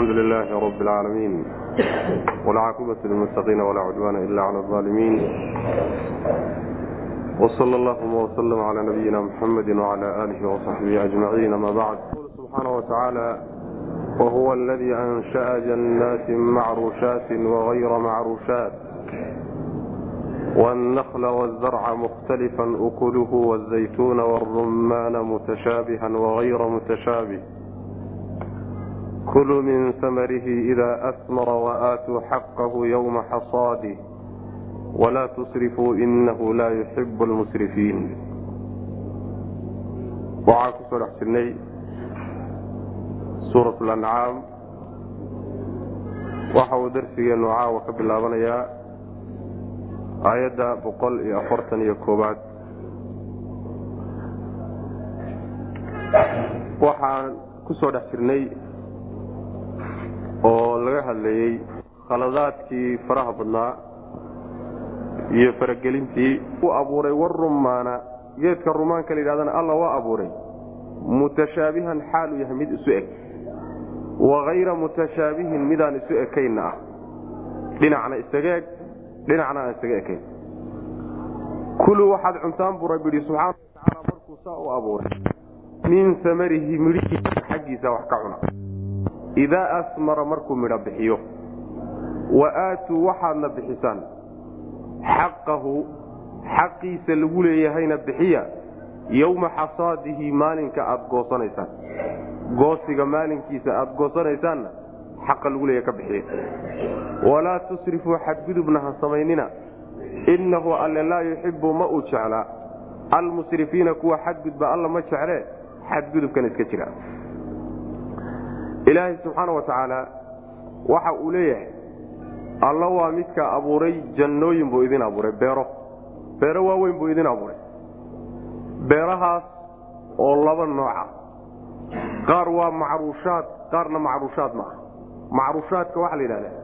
alxamdu lilaahi rab اlcaalamiin wlcaaqibatu lilmuttaqiina walaa cudwaana ila cala alظaalimiin wsala allahuma wslm cala nabiyina muxamedi wacala aalihi wasaxbihi ajmaciin ama bacd qul subxaana watacaala wahuwa aladii ansha'a jannaati macruushati wagayra macruushaat wاnnakla wاzarca mukhtalifa ukuluhu wاzaytuuna wاrumaana mutashaabha wagayra mutashaabih kuluu min samarihi ida asmara waaatuu xaqahu ywma xasaadih walaa tusrifuu inahu laa yuxibu lmusrifiin waxaan ku soo dhex jirnay suurat lancaam waxa uu darsigeenu caawa ka bilaabanayaa aayadda boqol iyo afartan iyo koobaad waxaan ku soo dhex jirnay oo laga hadlayey khaladaadkii faraha badnaa iyo faragelintii u abuuray war rumaana. Geedka rumaanka la yidhahdana alla waa abuuray. Mutashaabihan xaalu yahay mid isu eg. Wakayra mutashaabihin midaan isu ekaynna ah. Dhinacna isaga eg dhinacna aan isaga ekayn. Kuluu waxaad cuntaan buu rabbi yidhi subxaana watacaala markuu saa u abuuray. Min samarihi midhihiisa xaggiisa wax ka cuna idaa asmara markuu midho bixiyo wa aatuu waxaadna bixisaan xaqahu xaqiisa lagu leeyahayna bixiya yowma xasaadihi maalinka aada goosanaysaan goosiga maalinkiisa aada goosanaysaanna xaqa lagu leeyahay ka bixiya walaa tusrifuu xadgudubna ha samaynina innahu alle laa yuxibu ma uu jeclaa almusrifiina kuwa xadgudba alla ma jeclee xadgudubkan iska jira ilaahay subxaana wa tacaala waxa uu leeyahay alla waa midka abuuray jannooyin buu idin abuuray beero. Beero waaweyn buu idin abuuray. Beerahaas oo laba nooca. Qaar waa macruushaad qaarna macruushaad ma ah macruushaadka waxaa la yidhahdaa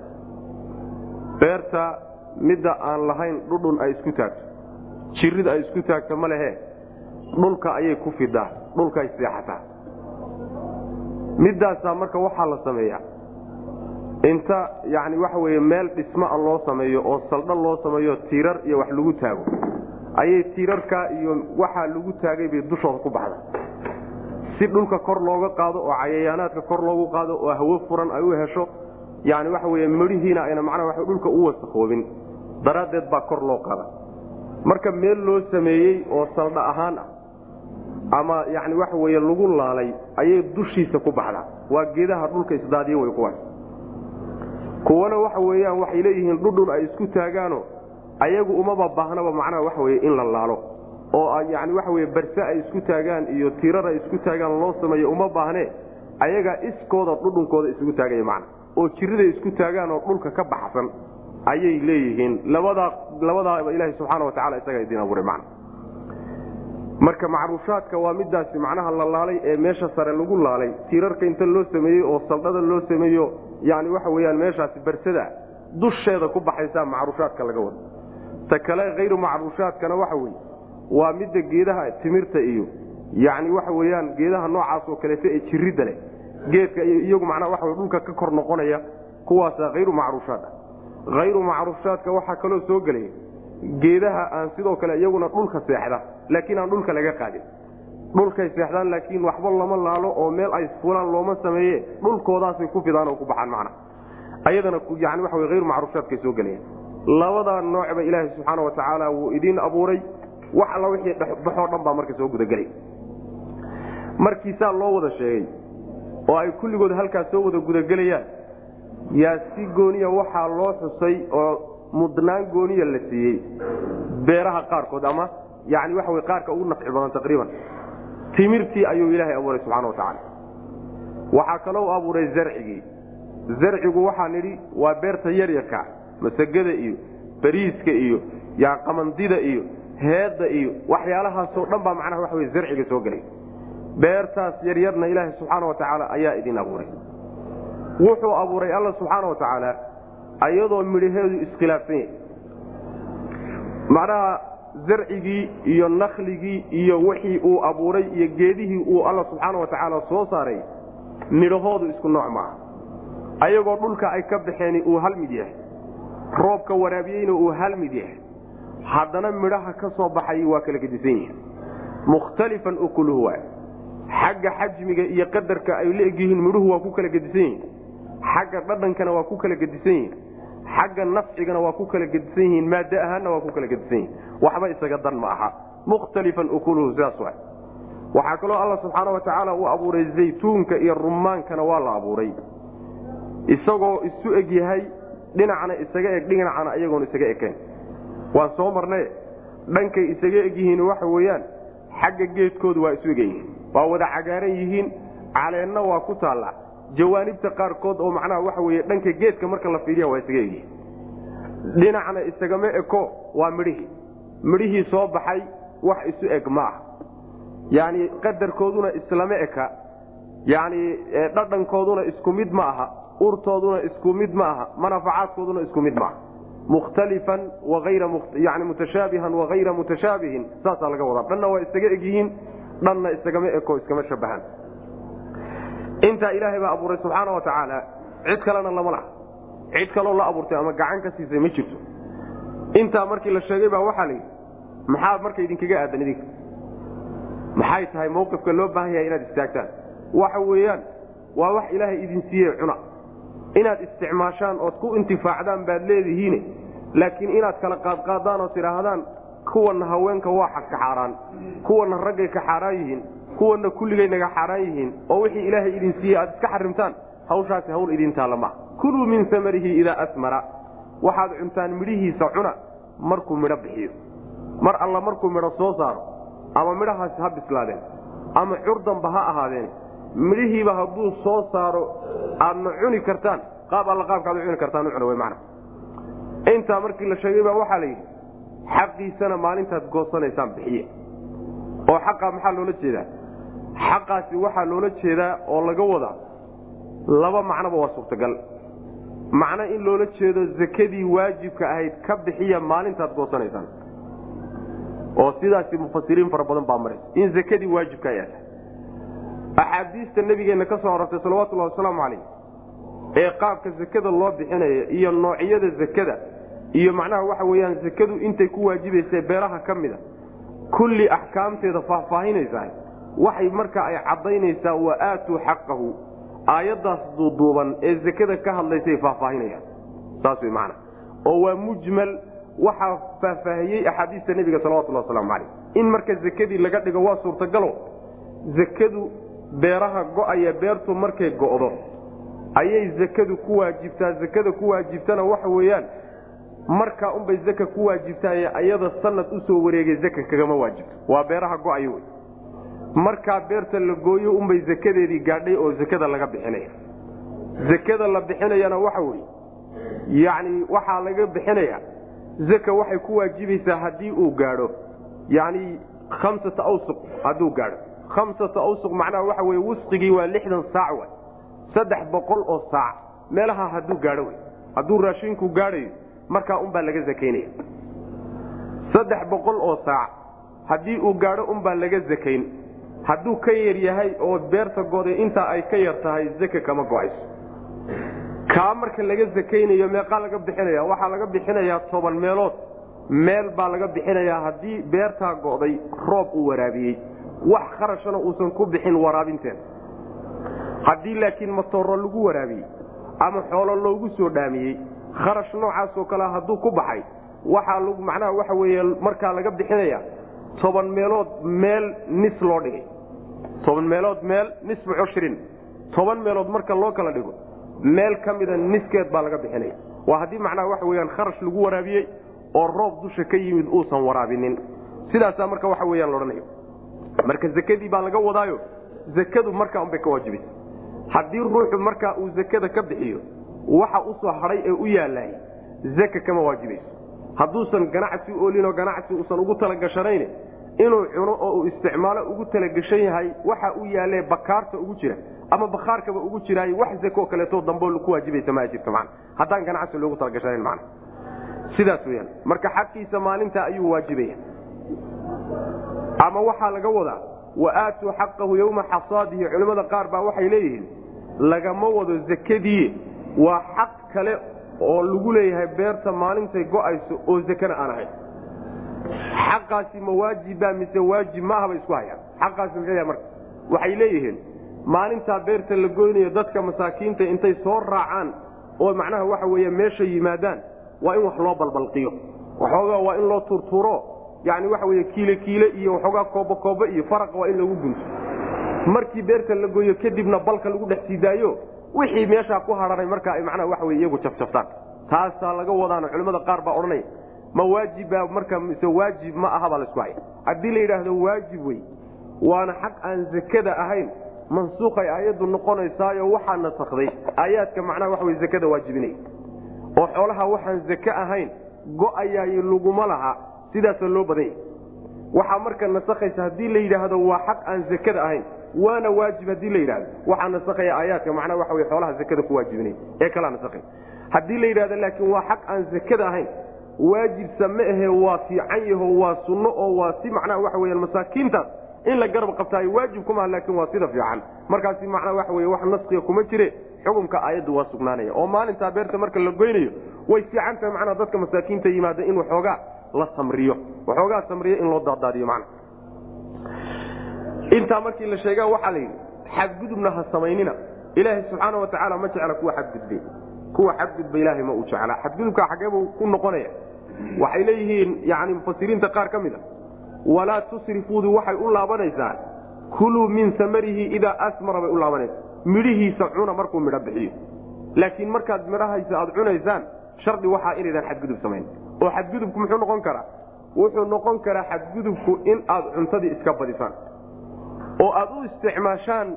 beerta midda aan lahayn dhudhun ay isku taagto jirid ay isku taagto ma lehe dhulka ayay ku fidaa dhulkaay seexataa middaasaa marka waxaa la sameeyaa. Inta yani waxa weye meel dhismaa loo sameeyo oo saldha loo sameeyo tiirar iyo wax lagu taago. Ayay tiirarkaa iyo waxaa lagu taagay bay dushooda ku baxda. Si dhulka kor looga qaado oo cayayaanaadka kor loogu qaado oo hawo furan ay u hesho yani waxa weye midhihiina ayna macnaha wa dhulka u wasakhoobin. Daraaddeed baa kor loo qaada. Marka meel loo sameeyey oo saldha ahaan ah ama yani waxa weye lagu laalay ayay dushiisa ku baxdaa. Waa geedaha dhulka isdaadiyo way kuwaas kuwana waxa weeyaan waxay leeyihiin dhudhun ay isku taagaano ayagu umaba baahnaba macnaha waxa weye in la laalo. Oo yani waxa weye barse ay isku taagaan iyo tirar ay isku taagaan loo sameeyo uma baahnee ayagaa iskooda dhudhunkooda isugu taagaya macna oo jiriday isku taagaan oo dhulka ka baxsan ayay leeyihiin. Labadaa labadaaba ilaaha subxaana wa tacala isagaa idin abuuray macna marka macruushaadka waa midaasi macnaha la laalay ee meesha sare lagu laalay. Tiirarka inta loo sameeyey oo saldhada loo sameeyo yani waxa weyaan meeshaasi barsada dusheeda ku baxaysaa macruushaadka laga wado. Ta kale hayru macruushaadkana waxa weye waa midda geedaha timirta iyo yani waxa weyaan geedaha noocaas oo kaleeto ee jiridda leh. Geedka iyagu macnaha waxa dhulka ka kor noqonaya kuwaasa hayru macruushaad ah hayru macruushaadka waxaa kaloo soo gelaya geedaha aan sidoo kale iyaguna dhulka seexda laakiin aan dhulka laga qaadin. Dhulkay seexdaan laakiin waxba lama laalo oo meel ay fulaan looma sameeye dhulkoodaasay ku fidaan oo ku baxaan macna. Ayadana yani waxa wey hayru macruushaadkay soo gelayaan labadaa noocba ilaahay subxaana wa tacaala wuu idiin abuuray. Wax alla wixii baxoo dhan baa marka soo gudagelay markiisaa loo wada sheegay oo ay kulligood halkaas soo wada gudagelayaan yaa si gooniya waxaa loo xusay oo mudnaan gooniya la siiyey beeraha qaarkood ama yani wey qaarka ugu nafci badan taqriiban. Timirtii ayuu ilaahay abuuray subxana wa tacaala. Waxaa kaloo abuuray zarcigii. Zarcigu waxaa nidhi waa beerta yaryarka masagada iyo bariiska iyo qamandida iyo heedda iyo waxyaalahaasoo dhan baa macnaha waxa wey zarciga soo gelay beertaas yaryarna ilaahay subxaana wa ayaa idin abuuray. Wuxuu abuuray alla subxaana wa ayadoo midhaheedu iskhilaafsan yahay. Macnaha zarcigii iyo nakligii iyo wixii uu abuuray iyo geedihii uu alla subxaana wa tacaala soo saaray midhahoodu isku nooc maaha. Ayagoo dhulka ay ka baxeen uu hal mid yahay roobka waraabiyeyna uu hal mid yahay haddana midhaha ka soo baxay waa kala gedisan yihiin mukhtalifan ukuluhu waay xagga xajmiga iyo qadarka ay la egyihiin midhuhu waa ku kala gedisan yihiin xagga dhadhankana waa ku kala gedisan yihiin xagga nafcigana waa ku kala gedisan yihiin maada ahaanna waa ku kala gedisan yihiin waxba isaga dan ma aha mukhtalifan ukuluhu sidaas waay waxaa kaloo alla subxaana wa tacaala uu abuuray zaytuunka iyo rumaankana waa la abuuray isagoo isu eg yahay dhinacna isaga eg dhinacana iyagoon isaga ekayn waan soo marnaye dhankay isaga eg yihiin waxa weeyaan xagga geedkoodu waa isu egyihiin waa wada cagaaran yihiin caleenna waa ku taalla jawaanibta qaarkood oo macnaha waxa weye dhanka geedka marka la fiiriya waa isaga egyihiin dhinacna isagama eko waa midhihii midhihii soo baxay wax isu eg ma ah yacni qadarkooduna islama eka. Yacni dhadhankooduna isku mid ma aha urtooduna isku mid ma aha manafacaadkooduna isku mid maaha. Mukhtalifan yani mutashaabihan wagayra mutashaabihin saasaa laga wadaa. Dhanna waa isaga egyihiin dhanna isagama eko iskama shabahan intaa ilaahay baa abuuray subxaana wa tacaala cid kalena lama laha. Cid kaloo la abuurtay ama gacan ka siisay ma jirto. Intaa markii la sheegay baa waxaa layidhi maxaa marka idinkaga aadan idinka? Maxay tahay mawqifka loo baahan yahay inaad istaagtaan? Waxa weeyaan waa wax ilaahay idin siiye cuna. Inaad isticmaashaan ood ku intifaacdaan baad leedihiine laakiin inaad kala qaadqaadaan oo tidhaahdaan kuwanna haweenka waa xadka xaaraan kuwanna raggay ka xaaraan yihiin kuwanna kulligay naga xaaraan yihiin oo wixii ilaahay idin siiyey aad iska xarimtaan hawshaasi hawl idin taalla maa kuluu min samarihi idaa asmara. Waxaad cuntaan midhihiisa cuna markuu midho bixiyo. Mar alla markuu midho soo saaro ama midhahaasi ha bislaadeen ama curdanba ha ahaadeen midhihiiba hadduu soo saaro aadna cuni kartaan qaab alla qaabkaad u cuni kartaan u wey macna. Intaa markii la sheegay baa waxaa la yidhi xaqiisana maalintaad goosanaysaan bixiye oo xaqaa maxaa loola jeedaa xaqaasi waxaa loola jeedaa oo laga wadaa laba macnoba waa suurtagal. Macno in loola jeedo zakadii waajibka ahayd ka bixiya maalintaad goosanaysaan. Oo sidaasi mufasiriin fara badan baa maray. In zakadii waajibka ay tahay. Axaadiista nabigeenna ka soo arortay salawatullahi wasalaamu calayh ee qaabka zakada loo bixinaya iyo noocyada zakada iyo macnaha waxa weyaan zakadu intay ku waajibaysa beeraha ka mida kulli axkaamteeda faahfaahinaysaa waxay marka ay caddaynaysaa wa aatuu xaqahu. Aayaddaas duuduuban ee zakada ka hadlaysay faahfaahinayaan. Saas wey macana oo waa mujmal waxaa faahfaahiyey axaadiista nebiga salawatullah wasalaamu calayh. In marka zakadii laga dhigo waa suurtagalo zakadu beeraha go'aya beertu markay go'do ayay zakadu ku waajibtaa. Zakada ku waajibtana waxa weeyaan markaa unbay zaka ku waajibtaaye ayada sanad u soo wareegay zaka kagama waajibto. Waa beeraha go'ayo wey markaa beerta la gooyo unbay zakadeedii gaadhay oo zakada laga bixinaya. Zakada la bixinayana waxa weye yacni waxaa laga bixinaya zaka waxay ku waajibaysaa haddii uu gaadho. Yacni khamsata awsuq hadduu gaadho. Khamsata awsuq macnaha waxa weye wusqigii waa lixdan saac wa saddex boqol oo saac. Meelaha hadduu gaadho wey hadduu raashinku gaadhayo markaa unbaa laga zakaynaya. Saddex boqol oo saac. Haddii uu gaadho unbaa laga zakayn hadduu ka yar yahay oo beerta goday intaa ay ka yar tahay zaka kama go'ayso. Kaa marka laga zakaynayo meeqaa laga bixinaya waxaa laga bixinayaa toban meelood. Meel baa laga bixinayaa haddii beertaa go'day roob uu waraabiyey. Wax kharashana uusan ku bixin waraabinteeda haddii laakiin matooro lagu waraabiyey ama xoolo loogu soo dhaamiyey kharash noocaasoo kale hadduu ku baxay waxaa macnaha waxa weeye markaa laga bixinaya toban meelood meel nis loo dhigay toban meelood meel nisfu cushrin. Toban meelood marka loo kala dhigo meel ka mida niskeed baa laga bixinaya waa haddii macnaha waxa weyaan kharash lagu waraabiyey oo roob dusha ka yimid uusan waraabinin. Sidaasaa marka waxa weyaan laodhanayo marka zakadii baa laga wadaayo zakadu markaa unbay ka waajibaysa. Haddii ruuxu markaa uu zakada ka bixiyo waxa u soo hadhay ee u yaalaay zaka kama waajibayso. Hadduusan ganacsi oolinoo ganacsi uusan ugu talagashanayn inuu cuno oo uu isticmaalo ugu talagashan yahay waxa u yaalee bakaarta ugu jira ama bakhaarkaba ugu jiraay wax zakoo kaleeto dambo ku waajibaysa ma jirto man haddaan ganacsi loogu talagashanayn man sidaas weyaan marka xaqiisa maalinta ayuu waajibaya. Ama waxaa laga wadaa wa aatuu xaqahu yowma xasaadihi. Culimmada qaar baa waxay leeyihiin lagama wado zakadii. Waa xaq kale oo lagu leeyahay beerta maalintay go'ayso oo zakana aan ahayn xaqaasi ma waajiba mise waajib maaha bay isku hayaan. Xaqaasi muxuu yahay marka? Waxay leeyihiin maalintaa beerta la goynayo dadka masaakiinta intay soo raacaan oo macnaha waxa weeye meesha yimaadaan waa in wax loo balbalqiyo. Waxoogaa waa in loo turturo yani waxa weye kiile kiile iyo waxoogaa koobo iyo faraqa waa in lagu gunto. Markii beerta la goyo kadibna balka lagu dhex sii daayo wixii meeshaa ku hadhanay markaa ay macnaha waxa weye iyagu jafjaftaan. Taasaa laga wadaana culimmada qaar baa odhanaya ma waajibbaa marka mise waajib ma aha baa la isku haya haddii la yidhaahdo waajib wey waana xaq aan zakada ahayn mansuuqay aayaddu noqonaysaayo waxaa nasakday. Aayaadka macnaha waxa wey zakada waajibinaya oo xoolaha waxaan zake ahayn go'ayaayo laguma laha sidaasa loo badan yahy waxaa marka nasakhaysa haddii la yidhaahdo waa xaq aan zakada ahayn waana waajib haddii la yidhahdo waxaa nasakhaya aayaadka macnaha waxa wey xoolaha zakada ku waajibinaya ee kalaa nasakhay haddii la yidhahdo laakiin waa xaq aan zakada ahayn waajibsa ma ahe waa fiican yaho waa sunno oo waa si macnaha waxa weyaan masaakiintaas in la garab qabtaayo waajib kumaha laakiin waa sida fiican. Markaasi macnaha waxa weye wax naskiga kuma jire xukumka aayaddu waa sugnaanaya. Oo maalintaa beerta marka la goynayo way fiican tahay macnaha dadka masaakiinta yimaada in waxoogaa la samriyo waxoogaa samriyo in loo daadaadiyo macna. Intaa markii la sheegaa waxaa la yidhi xadgudubna ha samaynina. Ilaahay subxaana wa tacaala ma jecla kuwa xadgudbe kuwa xadgudba ilaahay ma uu jeclaa. Xadgudubka xageebuu ku noqonaya. Waxay leeyihiin yani mufasiriinta qaar ka mid a walaa tusrifuudu waxay u laabanaysaa kuluu min samarihi idaa asmara bay u laabanaysaa. Midhihiisa cuna markuu midho bixiyo. Laakiin markaad midhahaysa aad cunaysaan shardi waxaa inaydan xadgudub samayn. Oo xadgudubku muxuu noqon karaa? Wuxuu noqon karaa xadgudubku in aad cuntadii iska badisaan. Oo aad u isticmaashaan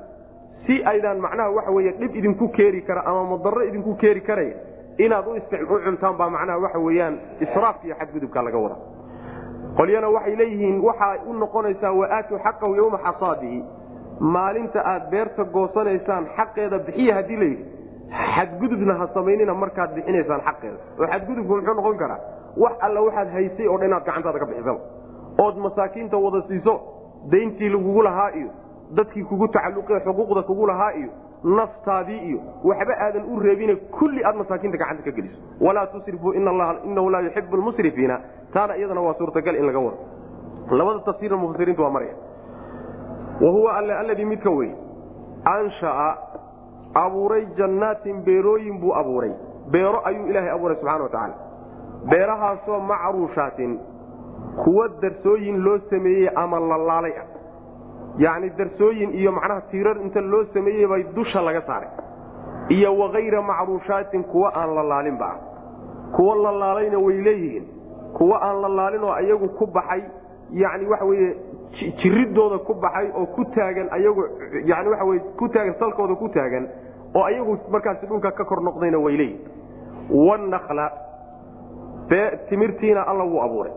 si aydaan macnaha waxa weye dhib idinku keeni kara ama madarro idinku keeni karaya inaad u cuntaan baa macnaha waxa weyaan israafka iyo xadgudubka laga wada qolyana waxay leeyihiin waxaa u noqonaysaa waaatu xaqahu yowma xasaadihi. Maalinta aad beerta goosanaysaan xaqeeda bixiya haddii layidhi xadgudubna ha samaynina markaad bixinaysaan xaqeeda. Oo xadgudubku muxuu noqon karaa wax alla waxaad haysay oo dhan inaad gacantaada ka bixisaba ood masaakiinta wada siiso dayntii lagugu lahaa iyo dadkii kugu tacalluqee xuquuqda kugu lahaa iyo naftaadii iyo waxba aadan u reebine kulli aad masaakiinta gacanta ka geliso. Walaa tusrifuu inahu laa yuxibu lmusrifiina taana iyadana waa suurtagal in laga wado. Labada tafsiirna mufasiriintu waa maraya. Wa huwa alle alladii midka wey ansha'a abuuray jannaatin beerooyin buu abuuray. Beero ayuu ilaahay abuuray subxana wa tacaala beerahaasoo macruushaatin kuwa darsooyin loo sameeyey ama la laalay. ah yacni darsooyin iyo macnaha tiirar inta loo sameeyey bay dusha laga saaray. Iyo wakayra macruushaatin kuwa aan la laalinba ah kuwa la laalayna way leeyihiin. Kuwa aan la laalin oo ayagu ku baxay yani waxa weye jiridooda ku baxay oo ku taagan ayagu yani waxa weye ku taagan salkooda ku taagan oo ayagu markaasi dhulka ka kor noqdayna way leeyihiin wanakla timirtiina alla wuu abuuray.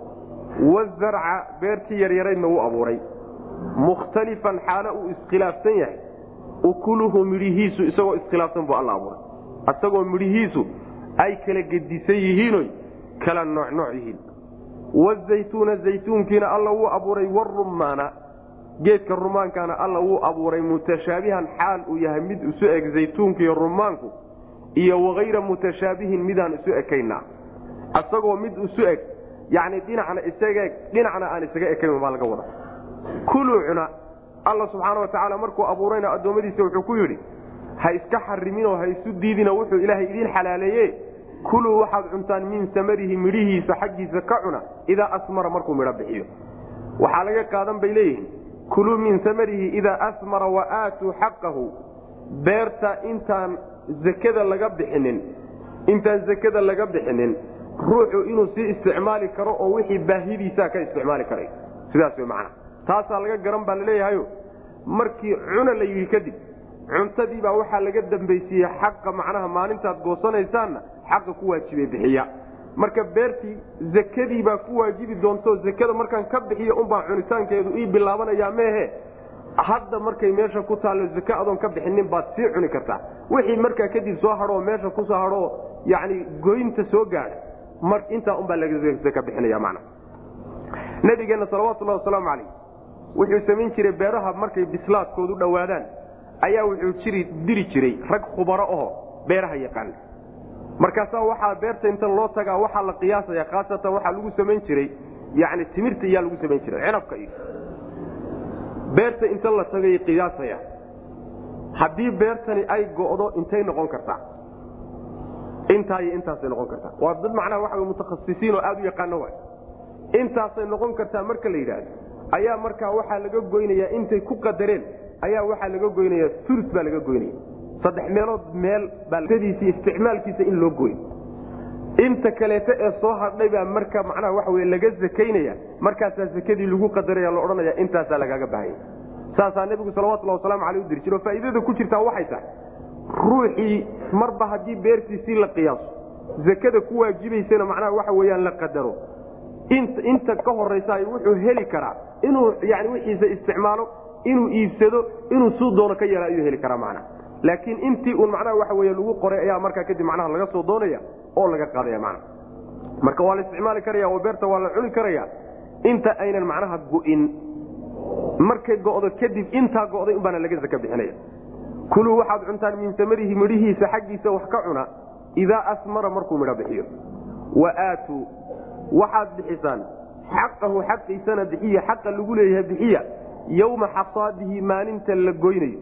Wazarca beertii yaryaraydna wuu abuuray mukhtalifan xaalo uu iskhilaafsan yahay. Ukuluhu midhihiisu isagoo iskhilaafsan buu alla abuuray. Isagoo midhihiisu ay kala gedisan yihiinoy kala noocnooc yihiin. Wazaytuuna zaytuunkiina alla wuu abuuray warumaana geedka rumaankaana alla wuu abuuray mutashaabihan xaal uu yahay mid isu eg zaytuunkiiyo rumaanku iyo wakayra mutashaabihin midaan isu ekayna isagoo mid isu eg yani dhinacna isaga dhinacna aan isaga ekayn baa laga wada kuluu cuna. Alla subxaana wa tacaala markuu abuurayna addoommadiisa wuxuu ku yidhi ha iska xariminoo ha isu diidina wuxuu ilaahay idiin xalaaleeye kuluu waxaad cuntaan min samarihi midhihiisa xaggiisa ka cuna idaa asmara markuu midho bixiyo. Waxaa laga qaadan bay leeyihiin kuluu min samarihi idaa asmara wa aatuu xaqahu. Beerta intaan zakada laga bixinin intaan zakada laga bixinin ruuxu inuu sii isticmaali karo oo wixii baahidiisaa ka isticmaali karay. Sidaas way macana taasaa laga garan baa laleeyahayo markii cuna la yidhi kadib cuntadii baa waxaa laga dambaysiiyey xaqa macnaha maalintaad goosanaysaanna xaqa ku waajibay bixiya. Marka beertii zakadii baa ku waajibi doonto zakada markaan ka bixiyo unbaa cunitaankeedu ii bilaabanayaa meehe. Hadda markay meesha ku taallo zake adoon ka bixinin baad sii cuni kartaa. Wixii markaa kadib soo hadhoo meesha ku soo hadhoo yani goynta soo gaadha mar intaa unbaa laga bixinaya mana nabigeenna salawatullahi wasalaamu calayh wuxuu samayn jiray beeraha markay bislaadkoodu dhowaadaan. Ayaa wuxuu diri jiray rag khubaro aho beeraha yaqaan. Markaasaa waxaa beerta inta loo tagaa waxaa la qiyaasaya khaasatan waxaa lagu samayn jiray yani timirta iyaa lagu samayn jiray cinabka iyo. Beerta inta la tagay qiyaasaya haddii beertani ay go'do intay noqon kartaa. Intaa iyo intaasay noqon kartaa. Waa dad macnaha waxa mutakhasisiin oo aada u yaqaano waay. Intaasay noqon kartaa marka la yidhaahdo ayaa markaa waxaa laga goynayaa intay ku qadareen ayaa waxaa laga goynaya ulu baa laga goynaya. Saddex meelood meel baadiisi isticmaalkiisa in loo goyn inta kaleeto ee soo hadhay baa marka macnaha waxa wey laga zakaynaya. Markaasaa zakadii lagu qadaraya la odhanaya intaasaa lagaaga baahanya. Saasaa nebigu salawatullahi wasalaamu aleyh u diri jiro. Faa'iidada ku jirtaa waxay tahay ruuxii marba haddii beertiisii la qiyaaso zakada ku waajibaysana macnaha waxa weyaan la qadaro inta ka horaysa wuxuu heli karaa. Inuu yani wixiisa isticmaalo inuu iibsado inuu suu doono ka yeela ayuu heli karaa macnaha laakiin intii uun macnaha waxa wey lagu qoray ayaa markaa kadib macnaha laga soo doonaya oo laga qaadaya macnaha marka waa la isticmaali karaya oo beerta waa la cuni karaya inta aynan macnaha go'in markay go'do kadib intaa go'day unbaana laga zaka bixinaya. Kuluu waxaad cuntaan min samarihi midhihiisa xaggiisa wax ka cuna idaa asmara markuu midho bixiyo. Wa aatuu waxaad bixisaan xaqahu xaqiisana bixiya xaqa lagu leeyahay bixiya yowma xasaadihi maalinta la goynayo.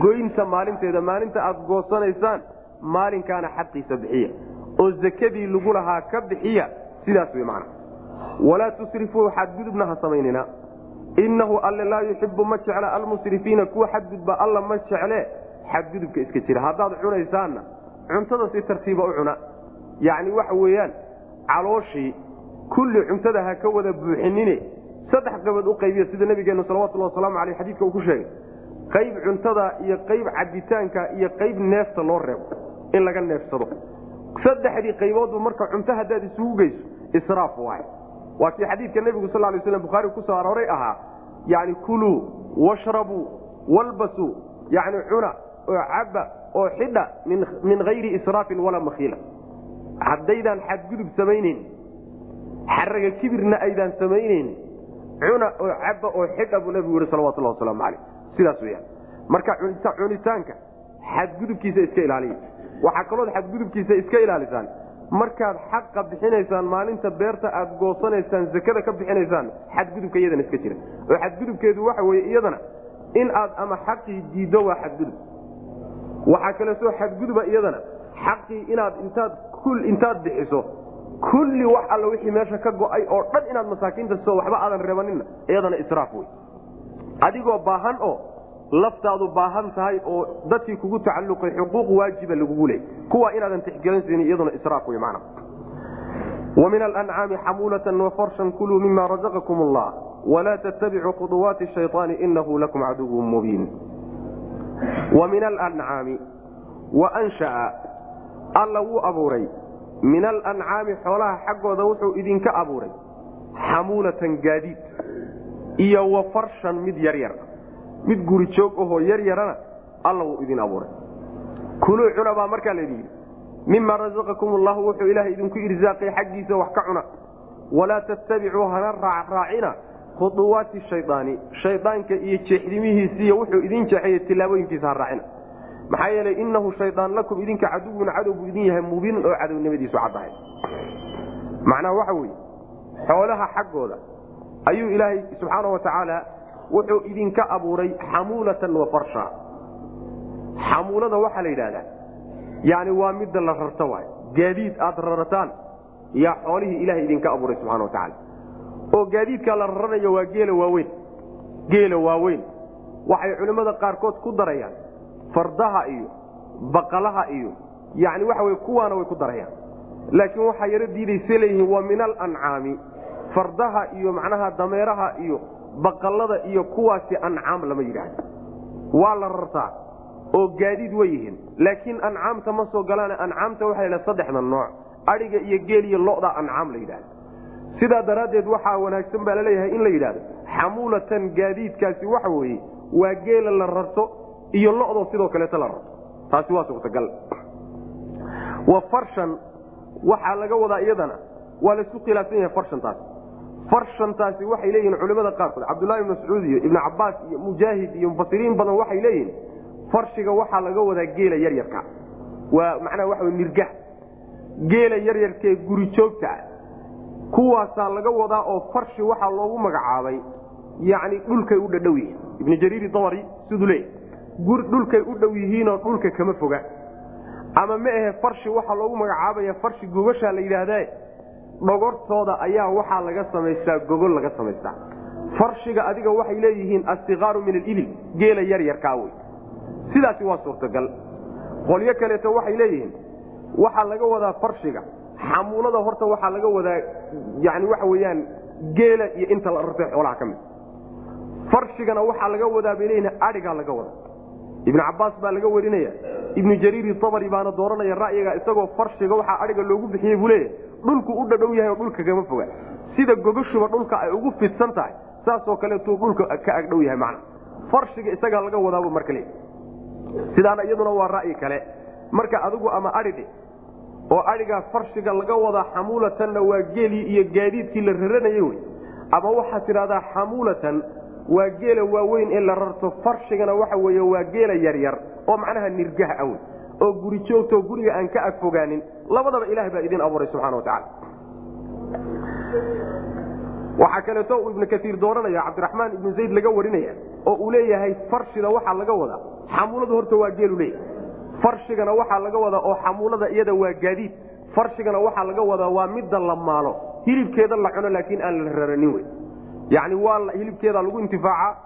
Goynta maalinteeda maalinta aad goosanaysaan maalinkaana xaqiisa bixiya. Oo zakadii lagu lahaa ka bixiya sidaas wey macna. Walaa tusrifuu xadgudubna ha samaynina. Innahu alle laa yuxibu ma jecla almusrifiina kuwa xadgudba alla ma jecle xadgudubka iska jira. Haddaad cunaysaanna cuntada si tartiiba u cuna. Yacni waxa weeyaan calooshii kulli cuntada ha ka wada buuxinine saddex qabood u qaybiya sida nabigeenu salawatullah wasalaamu aleyh xadiidka uu ku sheegay. Qayb cuntada iyo qayb cabitaanka iyo qayb neefta loo reebo in laga neefsado. Saddexdii qayboodba marka cunto haddaad isugu geyso israaf waay. Waa kii xadiidka nebigu sal lay slam bukhaari ku soo arooray ahaa yani kuluu washrabuu walbasuu yani cuna oo caba oo xidha min hayri israafin walaa makhiila. Haddaydaan xadgudub samayneyn xaraga kibirna aydaan samayneyn cuna oo caba oo xidha buu nebigu yihi salawatullah wasalaamu caleyh sidaas weyaan marka cunitaanka xadgudubkiisa iska ilaaliya waxaa kalood xadgudubkiisa iska ilaalisaan markaad xaqa bixinaysaan maalinta beerta aad goosanaysaan zakada ka bixinaysaan xadgudubka iyadana iska jira oo xadgudubkeedu waxa weye iyadana in aad ama xaqii diiddo waa xadgudub. Waxaa kaleetoo xadguduba iyadana xaqii inaad intaad intaad bixiso kulli wax alla wixii meesha ka go'ay oo dhan inaad masaakiinta siso waxba aadan reebaninna iyadana israaf wey adigoo baahan oo laftaadu baahan tahay oo dadkii kugu tacalluqay xuquuq waajiba lagugu leey kuwa inaadan tixgelinsin iyaduna israaf wey alancaami xamuulatan wafarshan kuluu mima razaqakum allah walaa tattabicuu khuduwaati shayطaani inahu lakum caduwun mubiin. Wa min alancaami wa ansha'a alla wuu abuuray min alancaami xoolaha xaggooda wuxuu idinka abuuray xamuulatan gaadiid iyo wa farshan mid yaryar. Mid guri joog ahoo yaryarana alla wuu idin abuuray. Kuluu cuna baa markaa laydin yidhi mima razaqakum allahu wuxuu ilaahay idinku irsaaqay xaggiisa wax ka cuna. Walaa tattabicuu hana raacraacina khuduwaati shayaani shayaanka iyo jeexdimihiisiiyo wuxuu idin jeexeeye tillaabooyinkiisa ha raacina maxaa yeelay inahu shayaan lakum idinka caduwun cadow buu idin yahay mubiinun oo cadownimadiisu caddahay macnaha waxa weeye xoolaha xaggooda ayuu ilaahay subxaana wa tacaala wuxuu idinka abuuray xamuulatan wa farsha. Xamuulada waxaa la yidhahdaa yani waa midda la rarto waay gaadiid aad rarataan yaa xoolihii ilahay idinka abuuray subxana wa tacaala oo gaadiidkaa la raranayo waa geela waaweyn geela waaweyn. Waxay culimmada qaarkood ku darayaan fardaha iyo baqalaha iyo yani waxa kuwaana way ku darayaan. Laakiin waxaa yaro diidaysa leeyihiin waa min alancaami. Fardaha iyo macnaha dameeraha iyo baqalada iyo kuwaasi ancaam lama yidhaahdo. Waa la rartaa oo gaadiid way yihiin. Laakiin ancaamta ma soo galaana ancaamta waxa la saddexda nooc adhiga iyo geel iyo loda ancaam la yidhahdo sidaa daraaddeed waxaa wanaagsan baa la leeyahay in la yidhahdo xamuulatan gaadiidkaasi waxa weeye waa geela la rarto iyo lodoo sidoo kaleeto la rarto taasi waa suurtagal wa farshan waxaa laga wadaa iyadana waa laisu khilaafsan yahay farshantaasi. Farshantaasi waxay leeyihiin culimada qaarkood cabdullahi ibn mascuud iyo ibnu cabaas iyo mujaahid iyo mufasiriin badan waxay leeyihiin farshiga waxaa laga wadaa geela yaryarka. Waa macnaha waxa nirgah geela yaryarkee guri joogta ah. Kuwaasaa laga wadaa oo farshi waxaa loogu magacaabay yacni dhulkay u dhadhow yihiin ibnu jariiri dabari siduu leeyahy dhulkay u dhow yihiinoo dhulka kama foga. Ama ma ahe farshi waxaa loogu magacaabaya farshi gogashaa la yidhaahdae dhogortooda ayaa waxaa laga samaystaa gogol laga samaystaa farshiga adiga waxay leeyihiin astikaaru min alibil geela yaryarkaa wey sidaasi waa suurtagal. Qolyo kaleeto waxay leeyihiin waxaa laga wadaa farshiga. Xamuulada horta waxaa laga wadaa yani waxa weyaan geela iyo inta la rartay xoolaha ka mid. Farshigana waxaa laga wadaa bay leeyihiin aigaa laga wada ibnu cabaas baa laga warinaya. Ibnu jariiri abri baana dooranaya ra'yiga isagoo farshiga waxaa aiga loogu bixiyey buu leeyahy dhulku u dhadhow yahay oo dhulka kama foga. Sida gogashuba dhulka ay ugu fidsan tahay saasoo kaleetuu dhulka ka agdhow yahay macna. Farshiga isagaa laga wadaaba marka le sidaana iyaduna waa ra'yi kale. Marka adigu ama adhidhi oo adhigaa farshiga laga wadaa xamuulatanna waa geelii iyo gaadiidkii la raranayey wey. Ama waxaad tidhahdaa xamuulatan waa geela waaweyn ee la rarto farshigana waxa weeye waa geela yaryar oo macnaha nirgaha awey oo guri joogtoo guriga aan ka ag fogaanin labadaba ilaah baa idin abuuray subxana watacaala waxaa kaleeto uu ibnu kaiir dooranaya cabdiraxmaan ibnu zayd laga warinaya oo uu leeyahay farshida waxaa laga wadaa xamuuladu horta waa geelu leeyahay farshigana waxaa laga wadaa oo xamuulada iyada waa gaadiid. Farshigana waxaa laga wadaa waa midda la maalo. Hilibkeeda la cuno laakiin aan la raranin wey yani waa hilibkeeda lagu intifaaca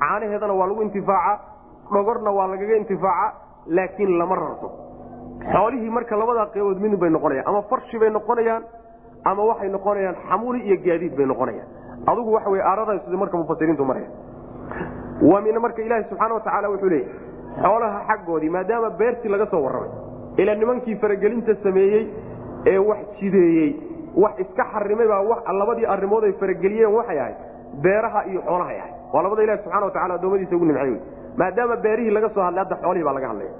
caanaheedana waa lagu intifaaca dhogorna waa lagaga intifaaca laakiin lama rarto. Xoolihii marka labadaa qeybood mid bay noqonayaan ama farshi bay noqonayaan ama waxay noqonayaan xamuuli iyo gaadiid bay noqonayaan. Adugu waxa wey aaradaas marka mufasiriintu maraya wa min marka ilaahi subxaana watacaala wuxuu leeyahy xoolaha xaggoodii maadaama beertii laga soo warramay ilaa nimankii faragelinta sameeyey ee wax jideeyey wax iska xarimay baa labadii arrimood ay farageliyeen waxay ahayd beeraha iyo xoolahay ahayd. Waa labada ilahi subxana watacala adoomadiisa ugu nimcay wey maadaama beerihii laga soo hadlay hadda xoolihii baa laga hadlaya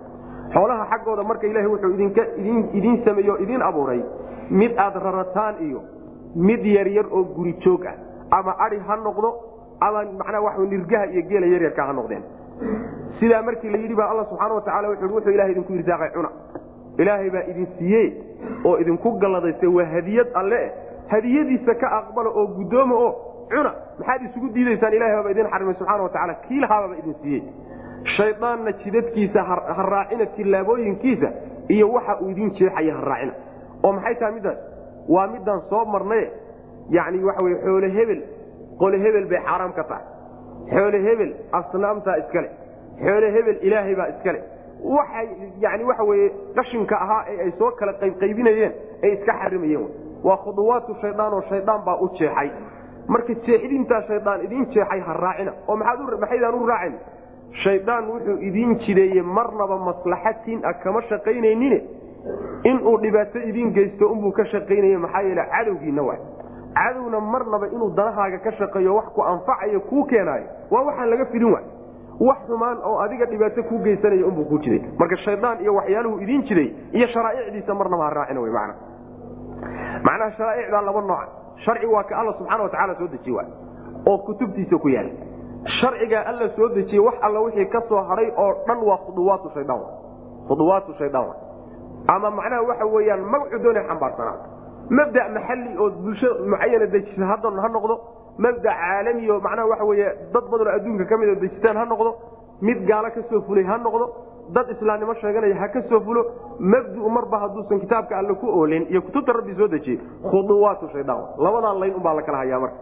xoolaha xaggooda marka ilahi wuxuu idiin sameeye o idiin abuuray mid aad rarataan iyo mid yaryar oo guri joog ah ama adi ha noqdo ama macnaa wa nirgaha iyo geela yaryarka ha noqdeen. Sidaa markii la yidhi baa alla subxaana watacala wuxu wuxuu ilahay idinku irsaaqay cuna. Ilaahay baa idin siiye oo idinku galladaysa waa hadiyad alle. Hadiyadiisa ka aqbala oo guddooma oo cuna. Maxaad isugu diidaysaan ilahay baaba idin xarimay subxana watacala kiilahaababa idin siiyey. Shaydaanna jidadkiisa ha raacina tillaabooyinkiisa iyo waxa uu idin jeexaya ha raacina oo maxay tahay middaas waa midaan soo marnaye yani waxa weye xoole hebel qole hebel bay xaaraam ka tahay. Xoole hebel asnaamtaa iskale xoole hebel ilaahay baa iskale waxay yani waxa weye qashinka ahaa ee ay soo kala qaybqaybinayeen ay iska xarimayeen. Waa khuduwaatu shaydaan baa u jeexay. Marka jeexidintaa shaydaan idiin jeexay ha raacina. Oo maxaydaan u raacin? Shaydaan wuxuu idiin jideeye marnaba maslaxatiin a kama shaqaynaynin. Inuu dhibaato idiin geysto unbuu ka shaqaynaya maxaa yeele cadowgiina wa cadowna marnaba inuu danahaaga ka shaqeeyo wax ku anfacayo kuu keenaayo. Waa waxaan laga filin waay wax xumaan oo adiga dhibaato kuu geysanaya unbuu ku jiday marka shaydaan iyo waxyaaluhu idiin jiday iyo sharaa'icdiisa marnaba ha raacina w man macnaha sharaa'icdaa laba nooca sharci waa ka alla subxana watacala soo dejiye waay oo kutubtiisa ku yaalla sharcigaa alla soo dejiye wax alla wixii ka soo oo dhan waa khuduwaatu shaydaan khuduwaatu shaydaan ama macnaha waxa weeyaan magacu doona xambaarsanaa mabda maxali oo bulsho mucayana dejisa ha noqdo mabda caalami oo macnaha waxa weye dad badanoo adduunka ka mid oo dejitaan ha noqdo mid gaalo ka soo fulay ha noqdo dad islaamnimo sheeganaya ha ka soo fulo mabdu marba hadduusan kitaabka alle ku oolin iyo kutubta rabbi soo dejiyey khuduwaatu shaydaan labadaa layn unbaa la kala hayaa marka.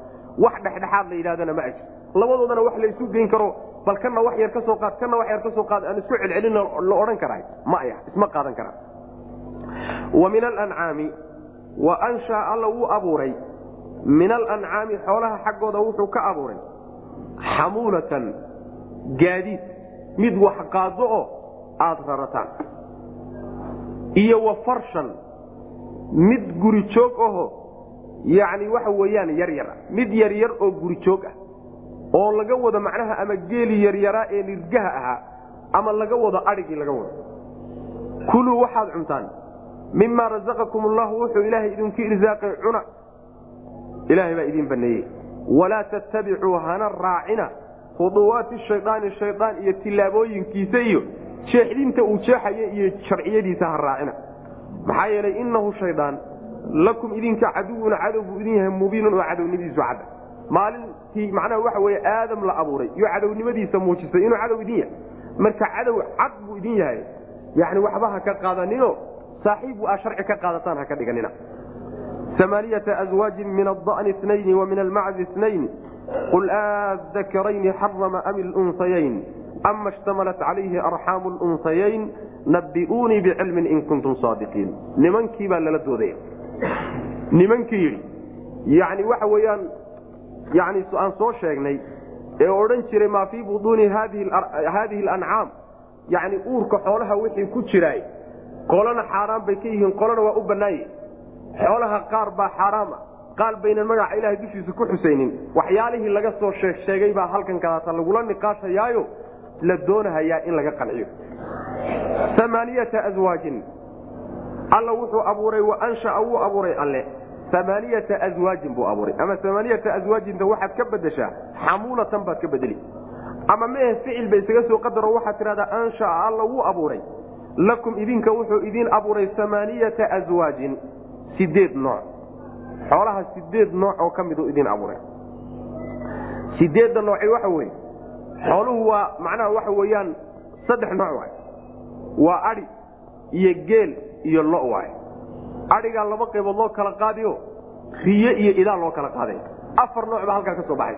Wax dhexdhexaad la yidhahdana ma ajir labadoodana wax la isu geyn karo bal kana wax yar ka soo qaad kana wax yar ka soo qaad aan isku celcelin la odhan karaa ma aya isma qaadan karaa wa min alancaami wa anshaa alla wuu abuuray min alancaami xoolaha xaggooda wuxuu ka abuuray xamuulatan gaadiid mid wax qaado oo aada rarataan iyo wa farshan mid guri joog aho yacni waxa weeyaan yaryara mid yaryar oo guri joog ah oo laga wado macnaha ama geeli yaryaraa ee nirgaha ahaa ama laga wado adhigii laga wado. Kuluu waxaad cuntaan mima razaqakum allahu wuxuu ilaahay idinku irsaaqay cuna ilaahay baa idin baneeyey walaa tattabicuu hana raacina khuduwaati shaydaani shaydaan iyo tillaabooyinkiisa iyo jeexdinta uu jeexayo iyo sharciyadiisa ha raacina maxaa yeelay inahu shaydaan lakum idinka caduwun cadow buu idin yahay mubiinun oo cadownimadiisu cadda maalintii macnaha waxa weye aadam la abuuray iyo cadownimadiisa muujisay inuu cadow idin yahay marka cadow cad buu idin yahay yani waxba ha ka qaadanino saaxiib aa sharci ka qaadataan ha ka dhiganina amaaniyata azwaajin min ada'ni inayn wa min almaczi inayn qul aadakarayni xarama am ilunsayayn ama ishtamalat calayhi arxaamu lunsayayn nabi'uunii bicilmin in kuntum saadiqiin nimankii baa lala doodaya nimankii yidhi yani waxa weeyaan yani aan soo sheegnay ee odhan jiray maa fii buduuni haadihi alancaam yani uurka xoolaha wixii ku jiraay qolana xaaraan bay ka yihiin qolana waa u bannaanye xoolaha qaar baa xaaraama qaal baynan magaca ilahay dushiisa ku xusaynin. Waxyaalihii laga soo sheegsheegay baa halkan kadaata lagula niqaashayaayo la doonahayaa in laga qanciyo. Amaaniyata aswaajin alla wuxuu abuuray wa anshaa wuu abuuray alle. Amaaniyata aswaajin buu abuuray. Ama amaaniyata aswaajinta waxaad ka bedeshaa xamuulatan baad ka bedeli ama mehe ficil ba isaga soo qadaro waxaad tidhahdaa anshaa alla wuu abuuray. Lakum idinka wuxuu idiin abuuray amaaniyata aswaajin sideed nooc. Xoolaha sideed nooc oo ka miduu idiin abuuray. Sideedda nooci waxa weye xooluhu waa macnaha waxa weeyaan saddex nooc waay. Waa adhi iyo geel iyo lo waay. Adhigaa laba qaybood loo kala qaadiyo riye iyo idaa loo kala qaaday afar nooc baa halkaa ka soo baxay.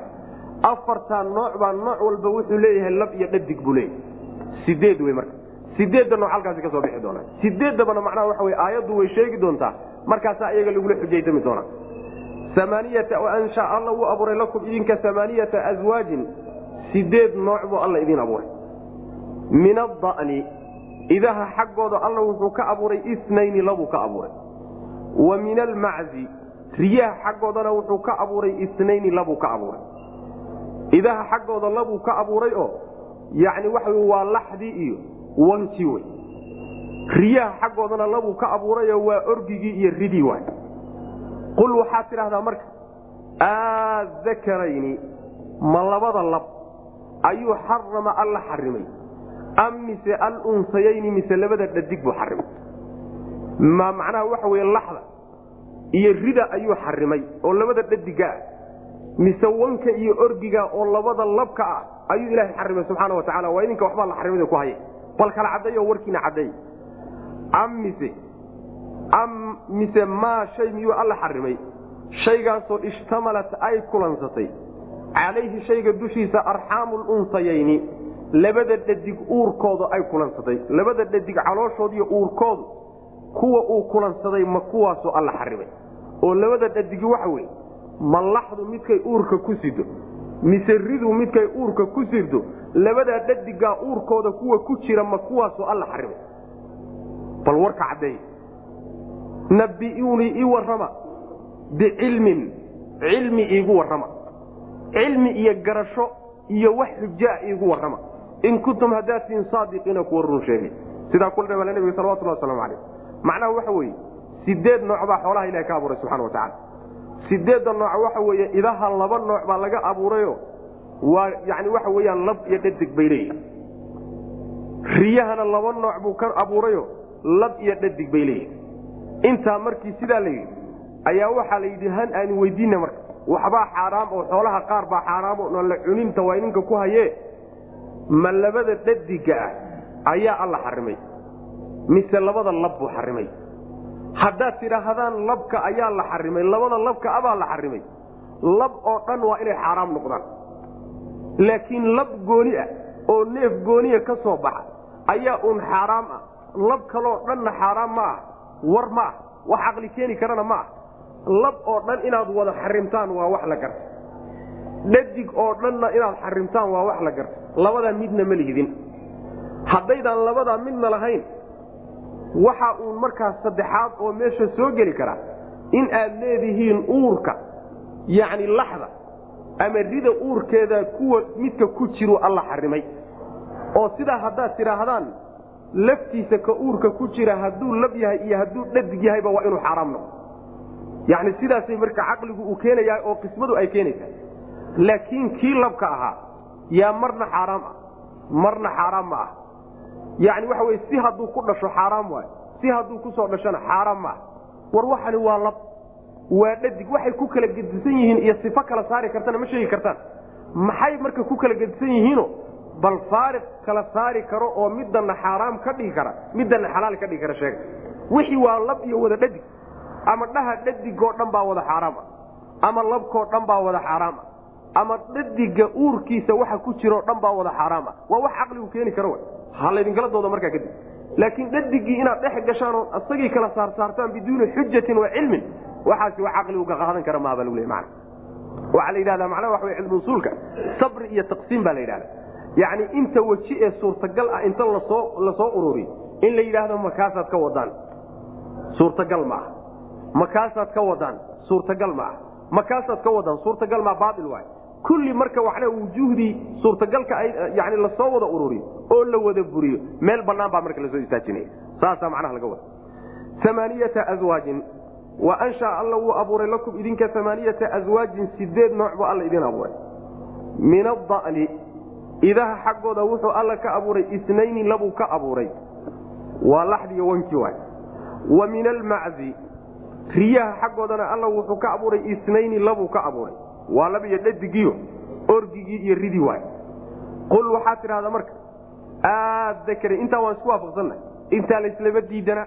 Afartaa nooc baa nooc walba wuxuu leeyahay lab iyo dhadig buu leeyahay. Sideed wey marka. Sideedda nooc halkaasi ka soo bixi doonaa sideeddabana macnaha waxa wey aayaddu way sheegi doontaa markaasaa iyaga lagula xujaysami doonaa amaaniyata ansha alla wuu abuuray lakum idinka amaaniyata aswaajin sideed nooc buu alla idiin abuuray. Min ada'ni idaha xaggooda alla wuxuu ka abuuray inayni labuu ka abuuray. Wa min almaczi riyaha xaggoodana wuxuu ka abuuray inayni labuu ka abuuray. Idaha xaggooda labuu ka abuuray oo yani waxa waa laxdii iyo wankii wey riyaha xaggoodana labuu ka abuurayoo waa orgigii iyo ridii waay. Qul waxaad tidhahdaa marka aadakarayni ma labada lab ayuu xarama alla xarimay. Am mise alunsayayni mise labada dhadig buu xarimay. Ma macnaha waxa weye laxda iyo rida ayuu xarimay oo labada dhadiga ah mise wanka iyo orgiga oo labada labka ah ayuu ilaahay xarimay subxaana wa tacala waa idinka waxbaa la xarimada ku haya bal kala cadday warkiina cadday am mise am mise maa shay miyuu alla xarimay? Shaygaasoo ishtamalat ay kulansatay. Calayhi shayga dushiisa arxaamu lunsayayni labada dhadig uurkooda ay kulansatay labada dhadig calooshood iyo uurkoodu kuwa uu kulansaday ma kuwaasoo alla xarimay. Oo labada dhadigi waxa weye ma laxdu midkay uurka ku sido mise ridu midkay uurka ku sirdo labadaa dhadigaa uurkooda kuwa ku jira ma kuwaasoo alla xarimay bal warka caddeey nabi'uunii ii warrama bicilmin cilmi iigu warrama. Cilmi iyo garasho iyo wax xujaa iigu warrama. In kuntum haddaad tihiin saadiqiina kuwa run sheegay. Sidaa kula dhawaala nebiga salawatullah waslamu calayh macnaha waxa weeye sideed nooc baa xoolaha ilahi ka abuuray subxana wa tacala sideedda nooc waxa weeye idaha laba nooc baa laga abuurayo waa yani waxa weeyaan lab iyo dhadig bay leeyihiin riyahana laba nooc buu ka abuurayo lab iyo dhadig bay leeyihiin intaa markii sidaa la yidhi ayaa waxaa la yidhi han aani weydiina marka waxbaa xaaraam oo xoolaha qaar baa xaaraam oo la cuninta waa ninka ku hayee. Ma labada dhadiga ah ayaa alla xarimay mise labada lab buu xarimay? Haddaad tidhaahdaan labka ayaa la xarimay labada labka abaa la xarimay? Lab oo dhan waa inay xaaraam noqdaan. Laakiin lab gooni ah oo neef gooniya ka soo baxa ayaa uun xaaraam ah lab kaloo dhanna xaaraam ma ah war ma ah wax caqli keeni karana ma ah lab oo dhan inaad wada xarimtaan waa wax la garta dhadig oo dhanna inaad xarimtaan waa wax la garta labadaa midna ma lihidin. Haddaydaan labadaa midna lahayn waxa uun markaas saddexaad oo meesha soo geli karaa in aad leedihiin uurka yacni laxda ama rida uurkeeda kuwa midka ku jiru alla xarimay. Oo sidaa haddaad tidhaahdaan laftiisa ka uurka ku jira hadduu lab yahay iyo hadduu dhadig yahayba waa inuu xaaraam noqdo. Yacni sidaasay marka caqligu uu keenayaa oo qismadu ay keenaysaa. Laakiin kii labka ahaa yaa marna xaaraam ah marna xaaraam ma ah. Yacni waxa weye si hadduu ku dhasho xaaraam waayo si hadduu ku soo dhashana xaaraan maaha war waxani waa lab waa dhadig waxay ku kala gedisan yihiin iyo sifo kala saari kartana ma sheegi kartaan. Maxay marka ku kala gedisan yihiino bal faariq kala saari karo oo midana xaaraam ka dhigi kara midana xalaal ka dhigi kara sheega wixii waa lab iyo wada dhadig ama dhaha dhadigoo dhan baa wada xaaraam ah ama labkoo dhan baa wada xaaraam ah ama dhadiga uurkiisa waxa ku jiroo dhan baa wada xaaraam ah waa wax caqligu keeni karo w ha laydinkala dooda markaa kadib. Laakiin dhadigii inaad dhex gashaan oo isagii kala saarsaartaan biduuni xujatin wa cilmin waxaasi wax caqligu ka qaadan kara maha baa lagu leey mana waxaa la yidhahdaa macnaha waxa wey cilmu usuulka sabri iyo taqsiim baa la yidhahda yacni inta weji ee suurtagal ah inta la soo la soo ururiy in la yidhaahdo makaasaad ka wadaan. Suurtagal ma ah makaasaad ka wadaan suurtagal ma ah makaasaad ka wadaan suurtagal maa baail waay. Kulli marka waxna wujuuhdii suurtagalka yani la soo wada ururiyo oo la wada buriyo meel banaan baa marka la soo istaajinaya. Saasaa macnaha laga wada. Amaaniyata azwaajin wa anshaa alla wuu abuuray lakum idinka amaaniyata aswaajin sideed nooc buu alla idin abuuray. Min ada'ni idaha xaggooda wuxuu alla ka abuuray isnayni labuu ka abuuray. Waa laxdiyo wankii waay. Wa min almaczi riyaha xaggoodana alla wuxuu ka abuuray isnayni labuu ka abuuray. Waa labiyo dhadigiyo orgigii iyo ridii waay. Qul waxaad tidhahdaa marka aadakare intaa waan isku waafaqsannahay intaa layslama diidana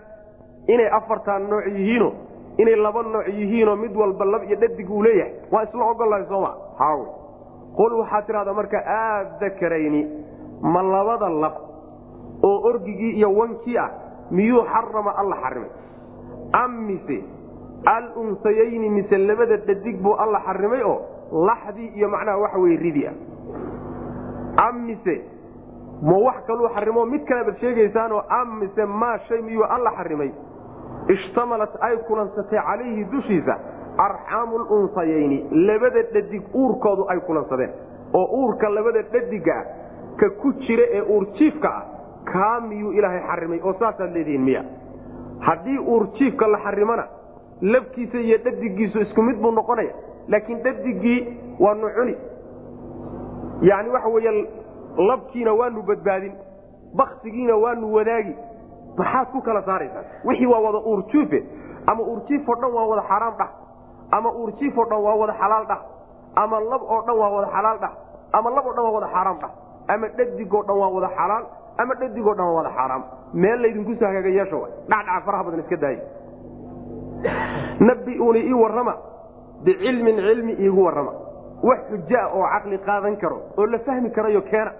inay afartaan nooc yihiino inay laba nooc yihiinoo mid walba lab iyo dhadig uu leeyahay. Waan isla ogollahay sooma qul waxaad tidhahdaa marka aadakarayni ma labada lab oo orgigii iyo wankii ah miyuu xarama alla xarimay am mise alunsayayni mise labada dhadig buu alla xarimay oo laxdii iyo macnaha waxa weye ridi ah am mise ma wax kaluu xarimo mid kalebaad sheegaysaanoo am mise maa shay miyuu alla xarimay ishtamalat ay kulansatay calayhi dushiisa arxaamu lunsayayni labada dhadig uurkoodu ay kulansadeen. Oo uurka labada dhadiga ah ka ku jira ee uurjiifka ah kaa miyuu ilaahay xarimay? Oo saasaad leedihiin miya. Haddii uurjiifka la xarimana labkiisa iyo dhadigiisu isku mid buu noqonaya. Laakiin dhadigii waanu cuni. Yani waxa wey labkiina waanu badbaadin baktigiina waanu wadaagi. Maxaad ku kala saaraysaa? Wixii waa wada uurjuufe ama uurjiif oo dhan waa wada xaaraam dhah ama uurjiif oo dhan waa wada xalaal dhah. Ama lab oo dhan waa wada xalaal dhah. Ama lab oo dhan waa wada xaaraam dhah. Ama dhadigoo dhan waa wada xalaal. Ama dhadigoo dhan waa wada xaaraam meel laydinku soo hagaaga yeesho dhacdhaca faraha badan iska daaya nabiuni ii warrama. Bicilmin cilmi iigu warrama. Wax xujaa oo caqli qaadan karo oo la fahmi karayo keena.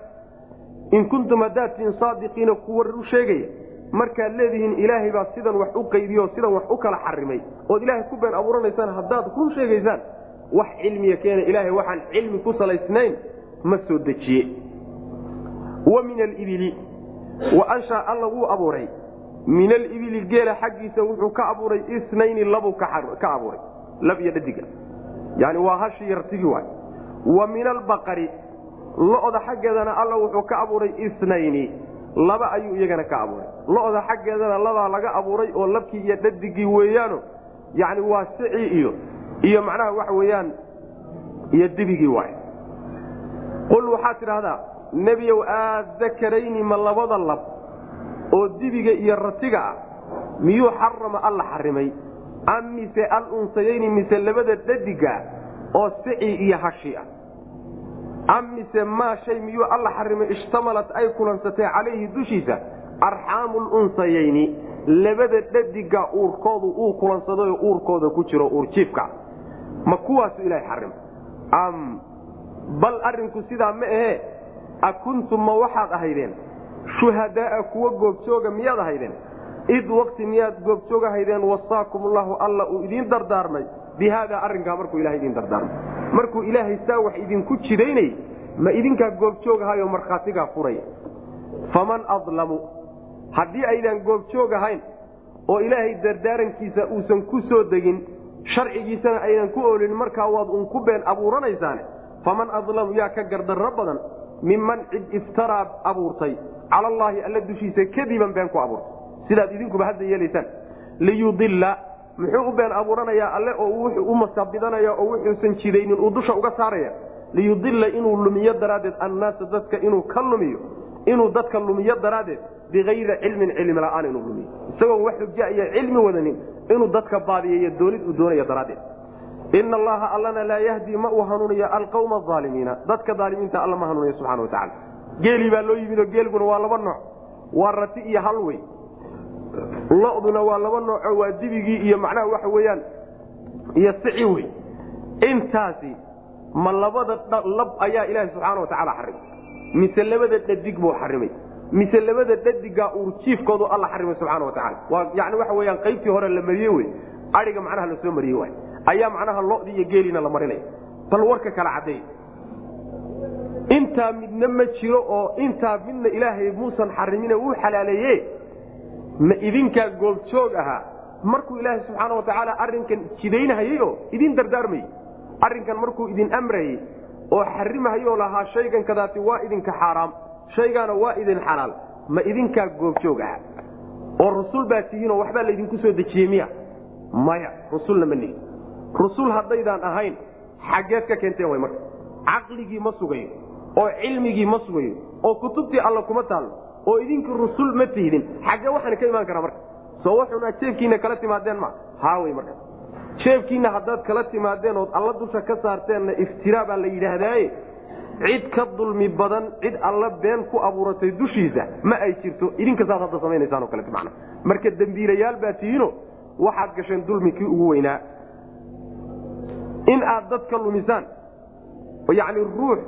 In kuntum haddaad tihin saadiqiina kuwa u sheegaya markaad leedihiin ilaahay baa sidan wax u qaybiyo sidan wax u kala xarimay ood ilaahay ku been abuuranaysaan haddaad run sheegaysaan wax cilmiya keena ilaahay waxaan cilmi ku salaysnayn ma soo dejiye. Wa min alibili wa anshaa alla wuu abuuray. Min alibili geela xaggiisa wuxuu ka abuuray isnayni labuu ka abuuray lab iyo dhadiga yani waa hashii yartigi waay. Wa min albaqari lo'da xaggeedana alla wuxuu ka abuuray isnayni laba ayuu iyagana ka abuuray. Lo'da xaggeedana labaa laga abuuray oo labkii iyo dhadigii weeyaano yani waa sicii iyo iyo macnaha waxa weeyaan iyo dibigii waay. Qul waxaad tidhahdaa nebiyow aadakarayni ma labada lab oo dibiga iyo ratiga ah miyuu xarama alla xarimay? Am mise alunsayayni mise labada dhadiga oo sicii iyo hashi ah am mise maa shay miyuu alla xarimay ishtamalat ay kulansatay calayhi dushiisa. Arxaamu lunsayayni labada dhadiga uurkoodu uu kulansadayoo uurkooda ku jiro uurjiifka ma kuwaasu ilahay xarimay am bal arrinku sidaa ma ahee? A kuntum ma waxaad ahaydeen? Shuhadaaa kuwa goobjooga miyaad ahaydeen? Id waqti miyaad goobjoog ahaydeen? Wasaakum ullahu alla uu idiin dardaarmay. Bi haada arrinkaa markuu ilahay idiin dardaarmay markuu ilaahay saa wax idinku jidaynay ma idinkaa goobjoog ahayo markhaatigaa furaya faman adlamu haddii aydan goobjoog ahayn oo ilaahay dardaarankiisa uusan ku soo degin sharcigiisana aydan ku oolin markaa waad un ku been abuuranaysaane faman adlamu yaa ka gardarro badan minman cid iftaraa abuurtay cala allaahi alla dushiisa kadiban been ku abuurtay. Sidaad idinkuba hadda yeelaysaan. Liyudilla muxuu u been abuuranayaa alle oo wuxuu u masabidanaya oo wuxuusan jidaynin uu dusha uga saaraya? Liyudilla inuu lumiyo daraaddeed annaasa dadka inuu ka lumiyo inuu dadka lumiyo daraaddeed bikayri cilmin cilmi la'aan inuu lumiyo. Isagoon wax xuja iyo cilmi wadanin inuu dadka baadiyeeyo doonid uu doonaya daraaddeed. Ina allaha allana laa yahdi ma uu hanuuniyo alqawma aalimiina dadka aalimiinta alla ma hanuuniyo subxana watacala geelii baa loo yimid oo geelguna waa laba nooc waa rati iyo halwey loduna waa laba nooco waa dibigii iyo macnaha waxa weyaan iyo sici wey. Intaasi ma labada lab ayaa ilaaha subxaana watacaala xarimay. Mise labada dhadig buu xarimay. Mise labada dhadigaa uurjiifkoodu alla xarimay subxaana watacaala waa yani waxa weyaan qaybtii hore la mariye wey aiga macnaha la soo mariye waay. Ayaa macnaha lodii iyo geeliina la marinaya bal warka kala cadeey intaa midna ma jiro oo intaa midna ilaahay muusan xarimine uu xalaaleeye ma idinkaa goobjoog ahaa markuu ilaahay subxaana watacaala arrinkan jidaynahayey oo idin dardaarmayey arrinkan markuu idin amrayey oo xarimahayoo lahaa shaygan kadaati waa idinka xaaraam shaygaana waa idin xalaal. Ma idinkaa goobjoog ahaa oo rusul baa tihiinoo waxbaa laydinku soo dejiyey miya? Maya rusulna ma nihin rusul haddaydaan ahayn xaggeed ka keenteen way marka. Caqligii ma sugayo oo cilmigii ma sugayo oo kutubtii alla kuma taallo oo idinkii rusul ma tihdin. Xaggee waxaana ka imaan karaa marka. Soo waxuna jeebkiina kala timaadeen ma. Haawey marka. Jeebkiina haddaad kala timaadeen ood alla dusha ka saarteenna iftiraa baa la yidhaahdaaye. Cid ka dulmi badan cid alla been ku abuuratay dushiisa ma ay jirto. Idinka saad hadda samaynaysaan oo kalete macna marka dembiilayaal baa tihiino waxaad gasheen dulmikii ugu weynaa. In aad dadka lumisaan yacni ruux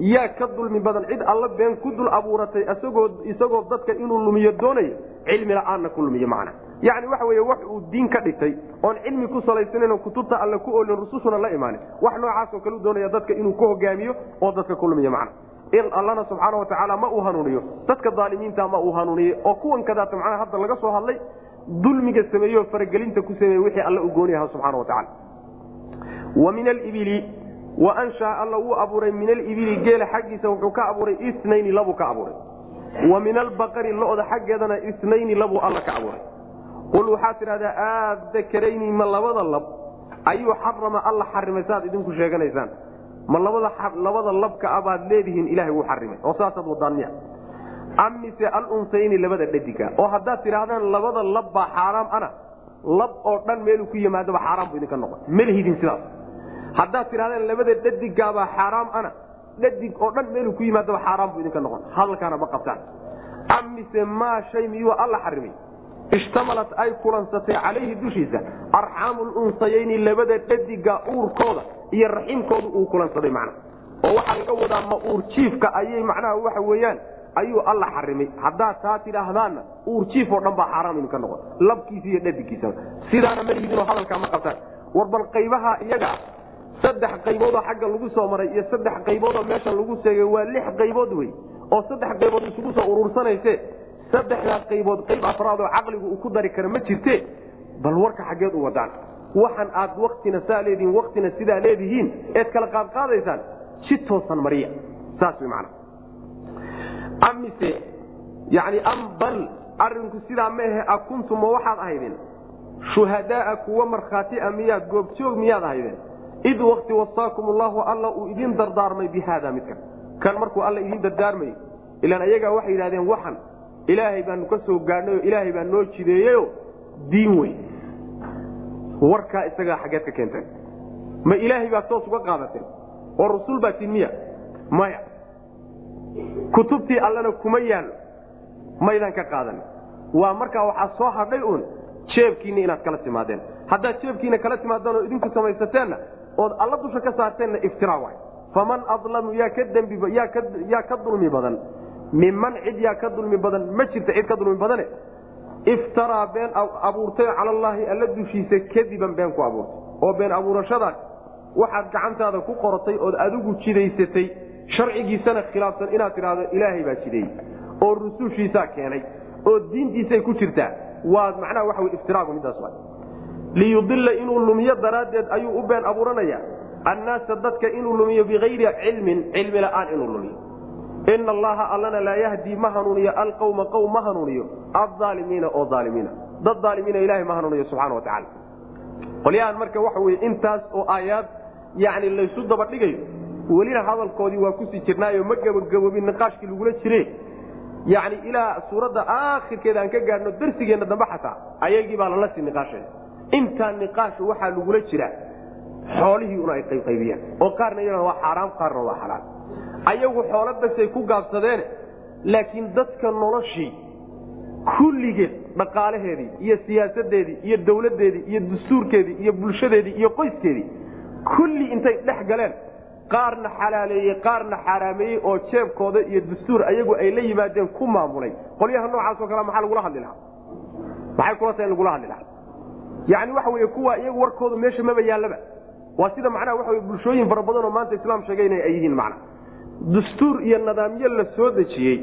yaa ka dulmi badan cid alla been ku dul abuuratay isagoo dadka inuu lumiyo doonayo cilmi la'aanna ku lumiyo macna. Yacni waxa weeye wax uu diin ka dhigtay oon cilmi ku salaysanayn kutubta alle ku oolin rusushuna la imaanin wax noocaasoo kale u doonaya dadka inuu ku hogaamiyo oo dadka ku lumiyo macna. In allana subxaana watacaala ma uu hanuuniyo dadka daalimiinta ma uu hanuuniye oo kuwan kadaata macnaha hadda laga soo hadlay dulmiga sameeyeoo faragelinta ku sameeye wixii alle u gooni aha subxana watacaala wa min alibili wa anshaa alla wuu abuuray min alibili geela xaggiisa wuxuu ka abuuray isnayni labuu ka abuuray. Wa min albaqari lo'da xaggeedana isnayni labuu alla ka abuuray. Qul waxaad tidhahdaa aadakarayni ma labada lab ayuu xarama alla xarimay saaad idinku sheeganaysaan. Ma labada labka abaad leedihiin ilahay wuu xarimay. Oo saasaad wadaan miya. Alunsayni labada dhadiga oo haddaad tidhaahdaan labada lab baa xaaraam ana. Lab oo dhan meeluu ku yimaadaba xaaraan bu idinka noqon. Malhidin sidaas haddaad tidhahdaan labada dhadigaabaa xaaraam ana dhadig oo dhan meeluu ku yimaadaba xaaraan bu idinka noqon. Hadalkaana ma qabtaan. Am mise maa shay miyuu alla xarimay? Ishtamalat ay kulansatay calayhi dushiisa. Arxaamu lunsayayni labada dhadiga uurkooda iyo raximkooda uu kulansaday macna. Oo waxaa laga wadaa ma uur jiifka ayay macnaha waxa weeyaan. Ayuu alla xarimay. Haddaad taa tidhaahdaanna uur jiif oo dhan baa xaaraam idinka noqon. Labkiisa iyo dhadigiisa sidaana malihidinoo hadalkaa ma qabtaan. War bal qaybaha iyaga saddex qayboodoo xagga lagu soo maray iyo saddex qayboodoo meesha lagu seegay waa lix qaybood wey oo saddex qaybood isugu soo urursanayse saddexdaas qaybood qayb afraadoo caqligu uu ku dari kara ma jirte bal warka xaggeed u wadaan. Waxan aad waktina saa leedihiin waktina sidaa leedihiin eed kala qaadqaadaysaan si toosan mariya. Saas wy mana amise yani am bal arinku sidaa maehe a kuntum ma waxaad ahaydeen? Shuhadaaa kuwa markhaati a miyaad goobjoog miyaad ahaydeen id wakti wasaakum allahu alla uu idin dardaarmay bi haada midkan kan markuu alla idin dardaarmayy ilaan ayagaa waxay yidhahdeen waxan ilaahay baanu ka soo gaadhnay oo ilaahay baa noo jideeyeyo. Diin wey warkaa isagaa xaggeed ka keenteen ma ilaahay baad toos uga qaadateen oo rasuul baa tin miya maya. Kutubtii allana kuma yaallo maydaan ka qaadan. Waa markaa waxaa soo hadhay uun jeebkiinna inaad kala timaadeen. Haddaad jeebkiina kala timaadeen oo idinku samaysateenna ood alla dusha ka saarteenna iftiraa waay. Faman adlamu yaa ka dulmi badan. Miman cid yaa ka dulmi badan ma jirta cid ka dulmi badane. Iftaraa been abuurtay cala allaahi alla dushiisa kadiban been ku abuurtay. Oo been abuurashadaas waxaad gacantaada ku qortay ood adigu jidaysatay sharcigiisana khilaafsan inaad tidhaahdo ilaahay baa jideeyey oo rusushiisaa keenay oo diintiisay ku jirtaa. Waad macnaha waxa wey iftiraagu midaas wa liyudilla inuu lumiyo daraaddeed ayuu u been abuuranaya annaasa dadka inuu lumiyo bikayri cilmin cilmi la'aan inuu lumiyo. Ina allaha allana laa yahdii ma hanuuniyo alqawma qowm ma hanuuniyo aaalimiina oo aalimiina dad aalimiina ilahay ma hanuuniyo subxana wa tacala qolyahan marka waxa weye intaas oo aayaad yani laysu dabadhigayo welina hadalkoodii waa ku sii jirnaayo ma gebagaboobin niqaashkii lagula jire yani ilaa suuradda aakhirkeeda aan ka gaadhno darsigeenna dambe xataa ayagii baa lala sii niqaashaya intaa niqaasha waxaa lagula jira xoolihii una ay qaybqaybiyaan. Oo qaarna iyagana waa xaaraam qaarna waa xalaal. Ayagu xoolo basay ku gaabsadeene laakiin dadka noloshii kulligeed dhaqaalaheedii iyo siyaasadeedii iyo dawladdeedii iyo dastuurkeedii iyo bulshadeedii iyo qoyskeedii kulli intay dhex galeen qaarna xalaaleeyey qaarna xaaraameeyey oo jeebkooda iyo dastuur ayagu ay la yimaadeen ku maamulay. Qolyaha noocaasoo kale maxaa lagula hadli lahaa? Maxay kula tahay in lagula hadli lahaa yacni waxa weye kuwa iyagu warkooda meesha maba yaallaba. Waa sida macnaha wey bulshooyin fara badan oo maanta islaam sheegay inay ay yihiin macna dastuur iyo nidaamyo la soo dejiyey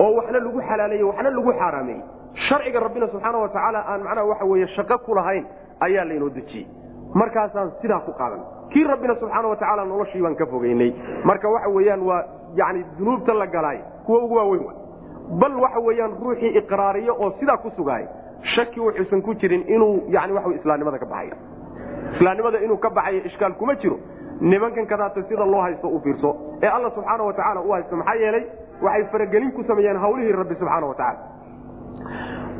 oo waxna lagu xalaaleeyey waxna lagu xaaraameeyey sharciga rabbina subxaana wa tacaala aan macnaha waxa weeye shaqo ku lahayn ayaa laynoo dejiyey. Markaasaan sidaa ku qaadan. Kii rabbina subxaana wa tacaala noloshii baan ka fogeynay. Marka waxa weeyaan waa yani dunuubta la galaay kuwa ugu waaweyn wa bal waxa weeyaan ruuxii iqraariyo oo sidaa ku sugaay shaki wuxuusan ku jirin inuu yani waa islaamnimada ka baxayo islaamnimada inuu ka baxayo ishkaal kuma jiro. Nimankan kadaata sida loo haysto u fiirso. Ee alla subxaana wa tacaala u haysto maxaa yeelay waxay faragelin ku sameeyeen hawlihii rabbi subxaana wa tacala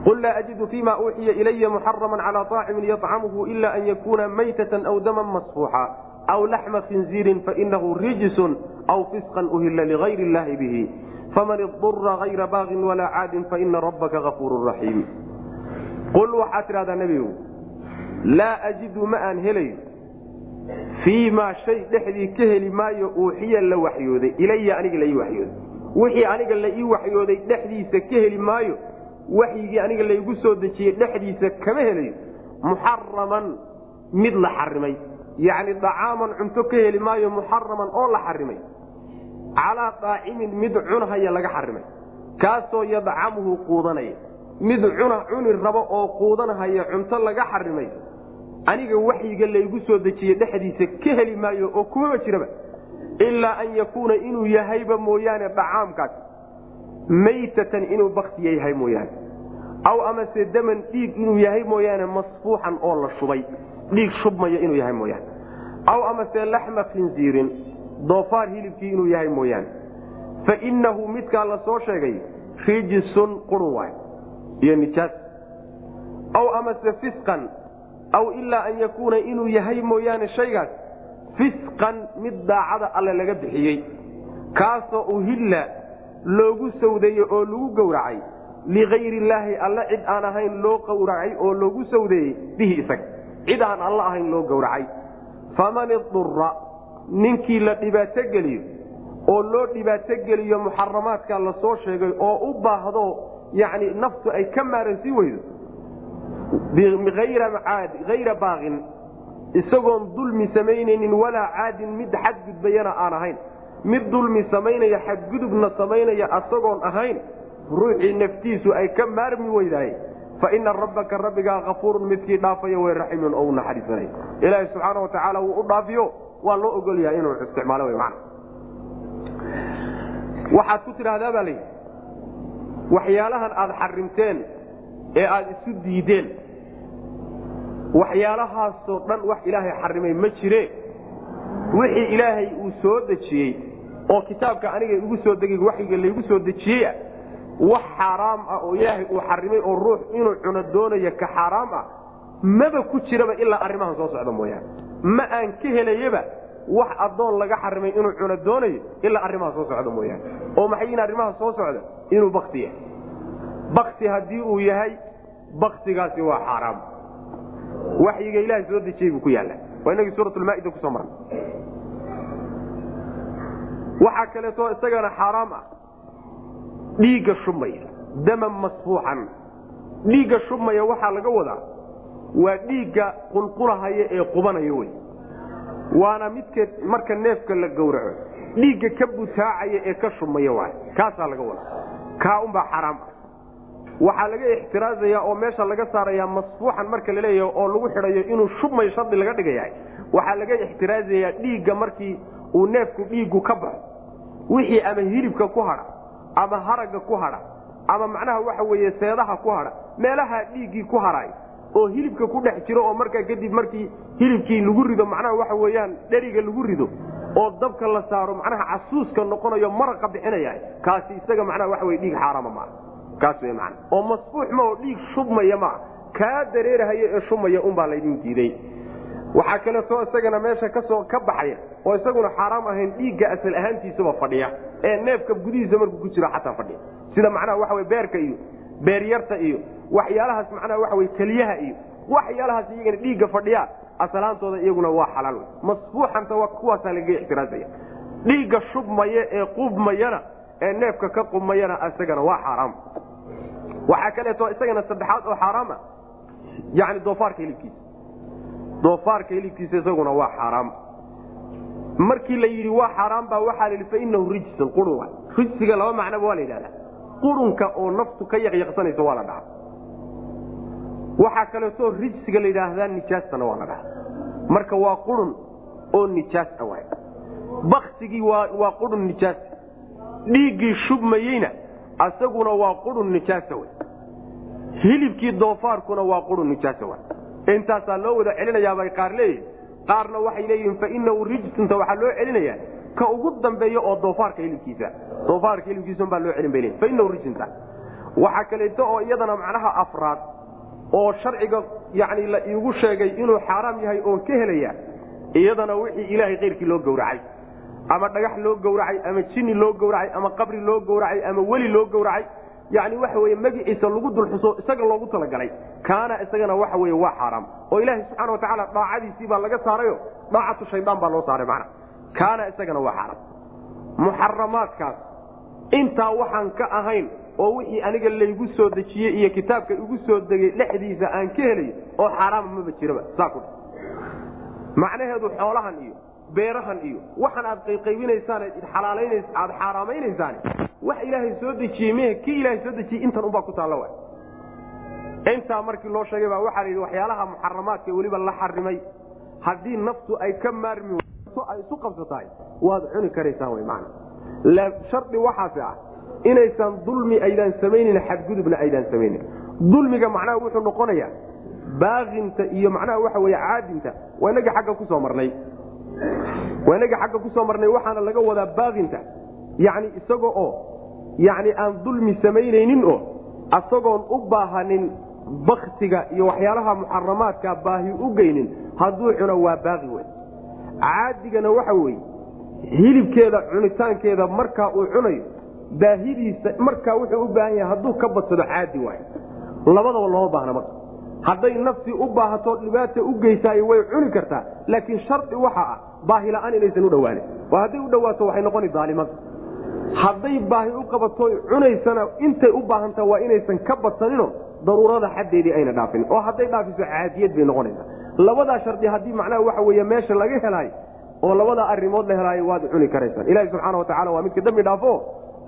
qul laa ajidu fima uuxiya ilaya muxaraman calaa aacimin yacamhu ila an yakuuna maytatan aw daman masfuuxa aw laxma khinziirin fainahu rijisun aw fisqan uhila ligayri illahi bihi. Faman idura ayra baagin walaa caadin faina rabaka afuuru raxiim qul waxaad tidhahdaa nebigu laa ajidu ma aan helayo fii maa shay dhexdii ka heli maayo uuxiya la waxyooday ilaya aniga la ii waxyooday wixii aniga la ii waxyooday dhexdiisa ka heli maayo waxyigii aniga laygu soo dejiyey dhexdiisa kama helayo muxaraman mid la xarimay yacni dacaaman cunto ka heli maayo muxaraman oo la xarimay calaa daacimin mid cunhaya laga xarimay kaasoo yadcamuhu quudanaya mid cuna cuni rabo oo quudanhaya cunto laga xarimay. Aniga waxyiga laygu soo dejiyey dhexdiisa ka heli maayo oo kumaba jiraba ilaa an yakuuna inuu yahayba mooyaane dacaamkaas maytatan inuu baktiya yahay mooyaane. Aw amase daman dhiig inuu yahay mooyaane masfuuxan oo la shubay. Dhiig shubmaya inuu yahay mooyaane. Aw amase laxma khinziirin doofaar hilibkii inuu yahay mooyaane. Fa innahu midkaa la soo sheegay rijisun qurun waay iyo nijaas. Aw amase fisqan aw ilaa an yakuuna inuu yahay mooyaane shaygaas fisqan mid daacada alle laga bixiyey. Kaasoo uhilla loogu sawdeeyey oo lagu gowracay. Ligayr illaahi alle cid aan ahayn loo gowracay oo loogu sawdeeyey bihi isaga. Cid aan alle ahayn loo gowracay. Faman idura ninkii la dhibaato geliyo oo loo dhibaato geliyo muxaramaadka la soo sheegay oo u baahdo yani naftu ay ka maaransi weydo. Ayra baaqin. Isagoon dulmi samaynaynin walaa caadin mid xadgudbayana aan ahayn. Mid dulmi samaynaya xadgudubna samaynaya asagoon ahayn ruuxii naftiisu ay ka maarmi weydahay fa ina rabbaka rabbigaa kafuurun midkii dhaafaya way raxiimun oo u naxariisanay. Ilaahi subxaana wa tacaala wuu u dhaafiyo. Waa loo ogol yahay inuu isticmaalo waxaad ku tidhaahdaa baa layidhi waxyaalahan aad xarimteen ee aada isu diideen. Waxyaalahaasoo dhan wax ilaahay xarimay ma jire. Wixii ilaahay uu soo dejiyey oo kitaabka aniga igu soo degay waxyiga laygu soo dejiyeya wax xaaraam ah oo ilaahay uu xarimay oo ruux inuu cuno doonaya ka xaaraam ah maba ku jiraba ilaa arrimahan soo socda mooyaane. Ma aan ka helayaba wax addoon laga xarimay inuu cuno doonayo ilaa arrimaha soo socda mooyaane. Oo maxay yihiin arrimaha soo socda? Inuu bakti yahay. Bakti haddii uu yahay baktigaasi waa xaaraam. Waxyiga ilaahay soo dejiyey buu ku yaalla waa inagii suuratulmaa'ida ku soo marnay. Waxaa kaleeto isagana xaaraam ah. Dhiigga shubmaya daman masfuuxan. Dhiigga shubmaya waxaa laga wadaa waa dhiigga qulqulahaya ee qubanaya wey waana midka marka neefka la gowraco dhiigga ka butaacaya ee ka shubmaya waay kaasaa laga wadaa. Kaa unbaa xaraam. Ah waxaa laga ixtiraazaya oo meesha laga saaraya masfuuxan marka la leeyahay oo lagu xidhayo inuu shubmayo shardi laga dhigayahay waxaa laga ixtiraazayaa dhiigga markii uu neefku dhiiggu ka baxo. Wixii ama hilibka ku hadha ama haragga ku hadha ama macnaha waxa weeye seedaha ku hadha meelaha dhiiggii ku hadhaay oo hilibka ku dhex jiro oo markaa kadib markii hilibkii lagu rido macnaha waxa weeyaan dheriga lagu rido oo dabka la saaro macnaha casuuska noqonayo maraqa bixinaya kaasi isaga macnaha waxa wey dhiig xaaraama maa kaas wey mana oo masfuux ma oo dhiig shubmaya maa kaa dareerahaya ee shubmaya unbaa laydin diiday. Waxaa kaleeto isagana meesha ka soo ka baxaya oo isaguna xaaraam ahayn dhiigga asal ahaantiisaba fadhiya ee neefka gudihiisa markuu ku jiro xataa fadhiya. Sida macnaha waxa beerka iyo beeryarta iyo waxyaalahaas macnaha waxa wey keliyaha iyo waxyaalahaas iyagana dhiigga fadhiyaa asalaantooda iyaguna waa xalaal wey masfuuxanta waa kuwaasaa lagaga ixtiraazaya dhiigga shubmaya ee qubmayana ee neefka ka qubmayana isagana waa xaaraam waxaa kaleeto isagana saddexaad oo xaaraama yani doofaarka hilibkiisa. Doofaarka hilibkiisa isaguna waa xaaraam markii la yidhi waa xaaraam baa waxaa la yidhi fainahu rijsun qurun waay. Rijsiga laba macnaba waa la yidhahdaa qurunka oo naftu ka yaqyaqsanayso waa la dhahaa. Waxaa kaleeto rijsiga la yidhaahdaa nijaastana waa la dhahaa. Marka waa qurun oo nijaas a waay baktigii waa qurun nijaas dhiiggii shubmayeyna asaguna waa qurun nijaasa wey hilibkii doofaarkuna waa qurun nijaasa way intaasaa loo wada celinayaabay qaar leeyihiin qaarna waxay leeyihiin fainahu rijsunta waxaa loo celinayaa ka ugu dambeeya oo doofaarka hilibkiisa. Doofaarka hilibkiisunbaa loo celin bay rijsunta waxaa kaleeto oo iyadana macnaha afraad oo sharciga yani la iigu sheegay inuu xaaraam yahay oon ka helaya iyadana wixii ilaahay keyrkii loo gowracay. Ama dhagax loo gowracay ama jini loo gowracay ama qabri loo gowracay ama weli loo gowracay. Yani waxa wey magiciisa lagu dulxuso isaga loogu talagalay. Kaana isagana waxa wey waa xaaraam. Oo ilaaha subxana watacaala daacadiisii baa laga saarayo daacatu shaydaan baa loo saaray mana kaana isagana waa xaaraam muxaramaadkaas intaa waxaan ka ahayn oo wixii aniga laygu soo dejiyey iyo kitaabka igu soo degay dhexdiisa aan ka helayo oo xaaraama maba jiraba saa ku macnaheedu xoolahan iyo beerahan iyo waxan aad qayqaybinaysaan aad xaaraamaynaysaani wax ilaahay soo dejiyey mh kii ilaahay soo dejiyey intan unbaa ku taalla intaa markii loo sheegay baa waxaa la yidhi waxyaalaha muxaramaadka weliba la xarimay. Haddii naftu ay ka maarmi ay isu qabsatahay. Waad cuni karaysaan wy man shardi waxaasi ah inaysan dulmi aydaan samaynin xadgudubna aydaan samaynin. Dulmiga macnaha wuxuu noqonayaa baakinta iyo macnaha waxa wey caadinta. Waa inagii agga ku soo marnay. Waa inagii xagga ku soo marnay waxaana laga wadaa baakinta yani isaga oo yani aan dulmi samaynaynin oo asagoon u baahanin baktiga iyo waxyaalaha muxaramaadka baahi u geynin hadduu cuno waa baaqi wey caadigana waxa weye hilibkeeda cunitaankeeda markaa uu cunayo baahidiisa markaa wuxuu u baahan yahay hadduu ka badsado caadi waay labadaba looma baahna marka. Hadday naftii u baahato dhibaata u geysaayo way cuni kartaa. Laakiin shardi waxa ah baahila-aan inaysan u dhowaanin oo hadday u dhowaato waxay noqoni daalimada hadday baahi u qabato cunaysana intay u baahantaa waa inaysan ka badsanino daruurada xaddeedii ayna dhaafin. Oo hadday dhaafiso caadiyad bay noqonaysaa labadaa shardi haddii macnaha waxa wey meesha laga helaayo oo labadaa arimood la helaayo waad cuni karaysaan ilahi subxaana watacaala waa midka dambi dhaafo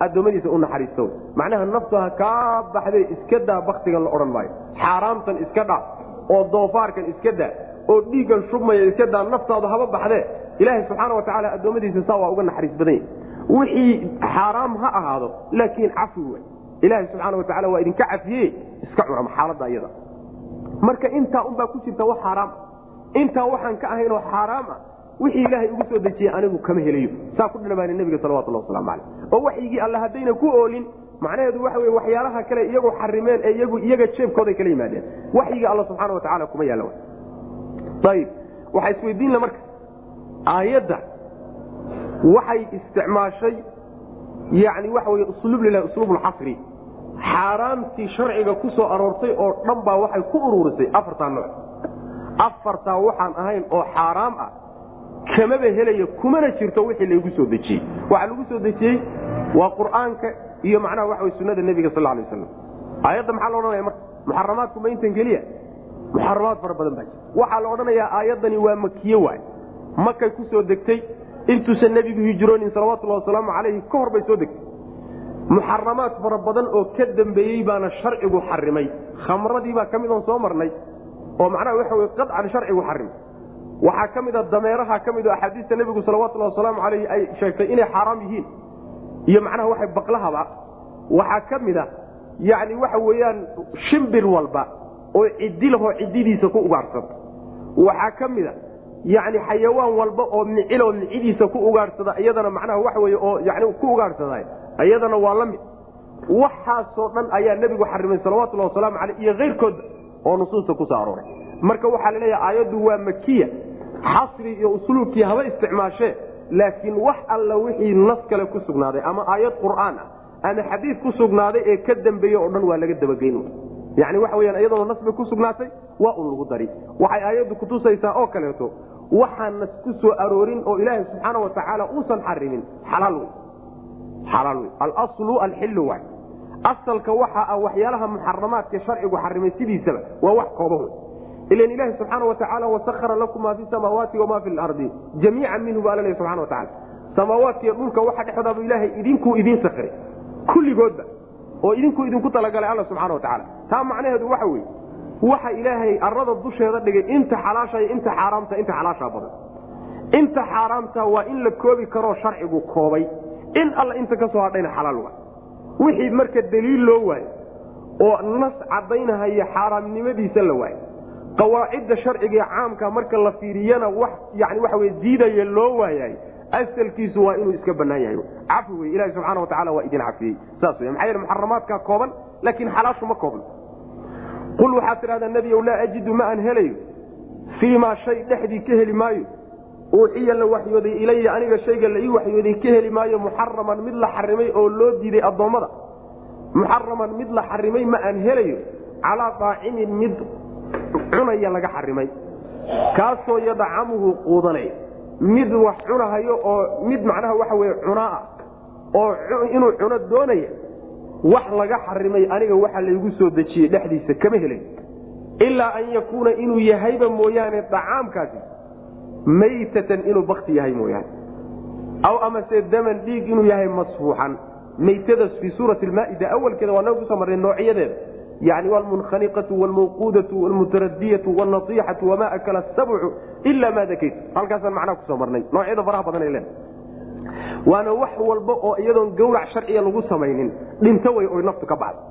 addoommadiisa u naxariisto. Macnaha naftu ha kaa baxday iska daa baktigan la odhan maayo xaaraamtan iska dha oo doofaarkan iska daa oo dhiiggan shubmaya iska daa naftaadu haba baxdee ilaaha subxaana watacaala addoommadiisa saa waa uga naxariis badan yahy wixii xaaraam ha ahaado laakiin cafi wey ilaaha subxaana watacaala waa idinka cafiye iska cunam xaaladda iyada marka intaa unbaa ku jirta wax xaaraam intaa waxaan ka ahaynoo xaaraam ah wixii ilaahay ugu soo dejiyey anigu kama helayo. Saa ku dhamaana nebiga salawatullah waslamu caleyh oo waxyigii alle haddayna ku oolin macnaheedu waxa wey waxyaalaha kale iyagu xarimeen ee iyagu iyaga jeebkooday kala yimaadeen. Waxyigii alla subxaana watacaala kuma yaalla ayib waxaa isweydiinla marka. Aayadda waxay isticmaashay yani waxa wey usluub lilah usluubulxasri xaaraamtii sharciga ku soo aroortay oo dhan baa waxay ku ururisay afartaa nooc. Afartaa waxaan ahayn oo xaaraam ah. Kamaba helaya kumana jirto wixii laygu soo dejiyey. Waxaa lagu soo dejiyey waa qur'aanka iyo macnaha waxa wey sunada nebiga sal alay waslam aayadda maxaa la odhanaya marka? Muxaramaadku ma intan keliya muxaramaad fara badan baa jira. Waxaa la odhanayaa aayaddani waa makiye waay. Makay ku degtay intuusan nebigu hijroonin salawatullahi wasalaamu calayhi ka hor bay soo degtay muxaramaad fara badan oo ka dambeeyey baana sharcigu xarimay. Khamradii baa ka mid soo marnay oo macnaha waxa wey qacan sharcigu xarimay. Waxaa ka mid a dameeraha ka mid oo axaadiista nebigu salawatullahi wasalaamu calayhi ay sheegtay inay xaaraam yihiin. Iyo macnaha waxa baqlahaba. Waxaa ka mid a yacni waxa weeyaan shimbir walba oo ciddi lahoo ciddidiisa ku ugaarhsanta waxaa ka mid a yani xayawaan walba oo miciloo micidiisa ku ugaadhsada iyadana macnaha waxa weye oo yani ku ugaadhsada iyadana waa la mid. Waxaasoo dhan ayaa nebigu xarimay salawatullahi wasalaamu caleyh iyo keyrkoodba oo nusuusta ku soo arooray. Marka waxaa la leeyaha aayaddu waa makiya xasri iyo usluubkii haba isticmaashee laakiin wax alla wixii nas kale ku sugnaaday ama aayad qur'aan ah ama xadiid ku sugnaaday ee ka dambeeye oo dhan waa laga dabageyn yani waxa weyaan iyadoo nas bay ku sugnaatay waa un lagu dari waxay aayaddu kutusaysaa oo kaleeto waxaan nas ku soo aroorin oo ilaahay subxaana wa tacaala uusan xarimin xalaal wey alaslu alxilu waay. Asalka waxa ah waxyaalaha muxaramaadka sharcigu xarimay sidiisaba waa wax kooban ilan ilahi subxaana watacaala wasahara lakum maa fi samaawaati wamaa fi lardi jamiican minhu baa laleeya subxana wa tacala samaawaadka iyo dhulka waxa dhexdoodabu ilaahay idinkuu idiin sakiray kulligoodba oo idinkuu idinku talagalay alla subxana wa tacala taa macnaheedu waxa weye waxa ilaahay arada dusheeda dhigay inta xalaasha iyo inta xaaraamta inta xalaashaa badan. Inta xaaraamta waa in la koobi karoo sharcigu koobay in alla inta ka soo hadhayna xalaal waa wixii marka daliil loo waayo oo nas caddaynahaya xaaraamnimadiisa la waayo qawaacidda sharciga ee caamka marka la fiiriyana wax yani waxa wey diidaya loo waayaay asalkiisu waa inuu iska banaan yahay. Cafi wey ilahi subxaana wa tacala waa idin cafiyey. Saas wey maxaa yeele muxaramaadkaa kooban laakiin xalaashu ma koobno. Qul waxaad tidhahdaa nebiyow laa ajidu ma aan helayo fii maa shay dhexdii ka heli maayo uuxiya la waxyooday ilaya aniga shayga la ii waxyooday ka heli maayo muxaraman mid la xarimay oo loo diiday addoommada. Muxaraman mid la xarimay ma aan helayo calaa daacimin mid cunaya laga xarimay. Kaasoo yadacamuhu quudanaya mid wax cunahayo oo mid macnaha waxa weye cunaa ah. Oo inuu cuno doonaya wax laga xarimay aniga waxa laygu soo dejiyey dhexdiisa kama helay. Ilaa an yakuuna inuu yahayba mooyaane dacaamkaasi maytatan inuu bakti yahay mooyaane. Aw amase daman dhiig inuu yahay masfuuxan. Maytadas fii suurati lmaaida awalkeeda waa naga ku soo marnay noocyadeeda yani wlmunkhaniqatu wlmawquudatu wlmutaradiyatu wlnaiixatu wamaa akala sabcu ila maa dakaytu halkaasaan macnaha ku soo marnay. Noocyada faraha badan ay leedahay. Waana wax walba oo iyadoon gawrac sharciya lagu samaynin dhinto way oy naftu ka bacda.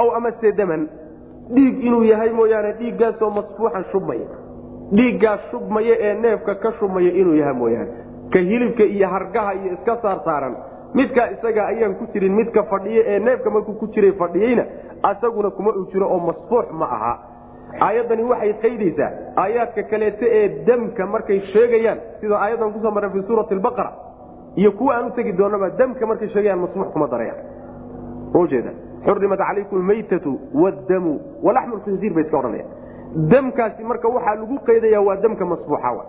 Aw amase daman dhiig inuu yahay mooyaane dhiiggaasoo masfuuxan shubmaya dhiiggaas shubmaya ee neefka ka shubmaya inuu yahay mooyaane. Ka hilibka iyo hargaha iyo iska saarsaaran midkaa isaga ayaan ku jirin midka fadhiye ee neefka markuu ku jiray fadhiyeyna asaguna kuma u jiro oo masfuux ma aha. Aayaddani waxay qaydaysaa aayaadka kaleeto ee damka markay sheegayaan sida aayaddan ku soo marran fii suurati albaqara iyo kuwa aan u tegi doonaba damka markay sheegayaan masfuux kuma darayaan. Ujeeda xurimat calaykum almaytatu wadamu walaxmu lkhinziir bay iska odhanayaan damkaasi marka waxaa lagu qaydaya waa damka masfuuxa wa.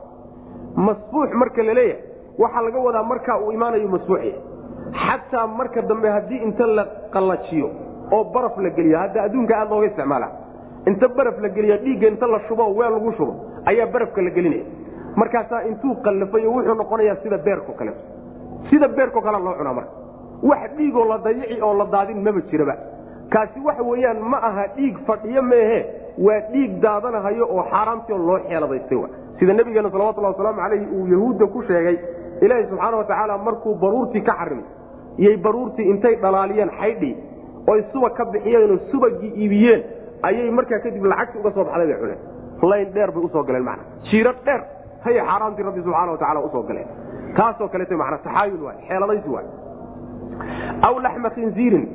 Masfuux marka la leeyahay waxaa laga wadaa markaa uu imaanayo masfuuxya xataa marka dambe haddii inta la qallajiyo oo baraf la geliyo hadda adduunka aad looga isticmaala. Inta baraf la geliyo dhiigga inta la shubo weel lagu shubo ayaa barafka la gelinaya. Markaasaa intuu qallafayo wuxuu noqonayaa sida beerko kaleeto sida beerko kale loo cunaa marka. Wax dhiigoo la dayici oo la daadin maba jiraba. Kaasi waxa weeyaan ma aha dhiig fadhiyo meehe waa dhiig daadanahayo oo xaaraamtio loo xeeladaystay sida nabigeena salawatulhi wasalaamu calayhi uu yahuudda ku sheegay ilaahi subxaana wa tacaala markuu baruurtii ka xarimay iyay baruurtii intay dhalaaliyeen xaydhii oy subag ka bixiyeenoo subagii iibiyeen ayay markaa kadib lacagti uga soo baxday bay cuneen. Layn dheer bay u soo galeen mana jiiro dheer hayay xaaraamtii rabbi subxaana wa tacala u soo galeen. Taasoo kaleeta mana taxaayul waay xeeladaysi waay aw laxma khinziirin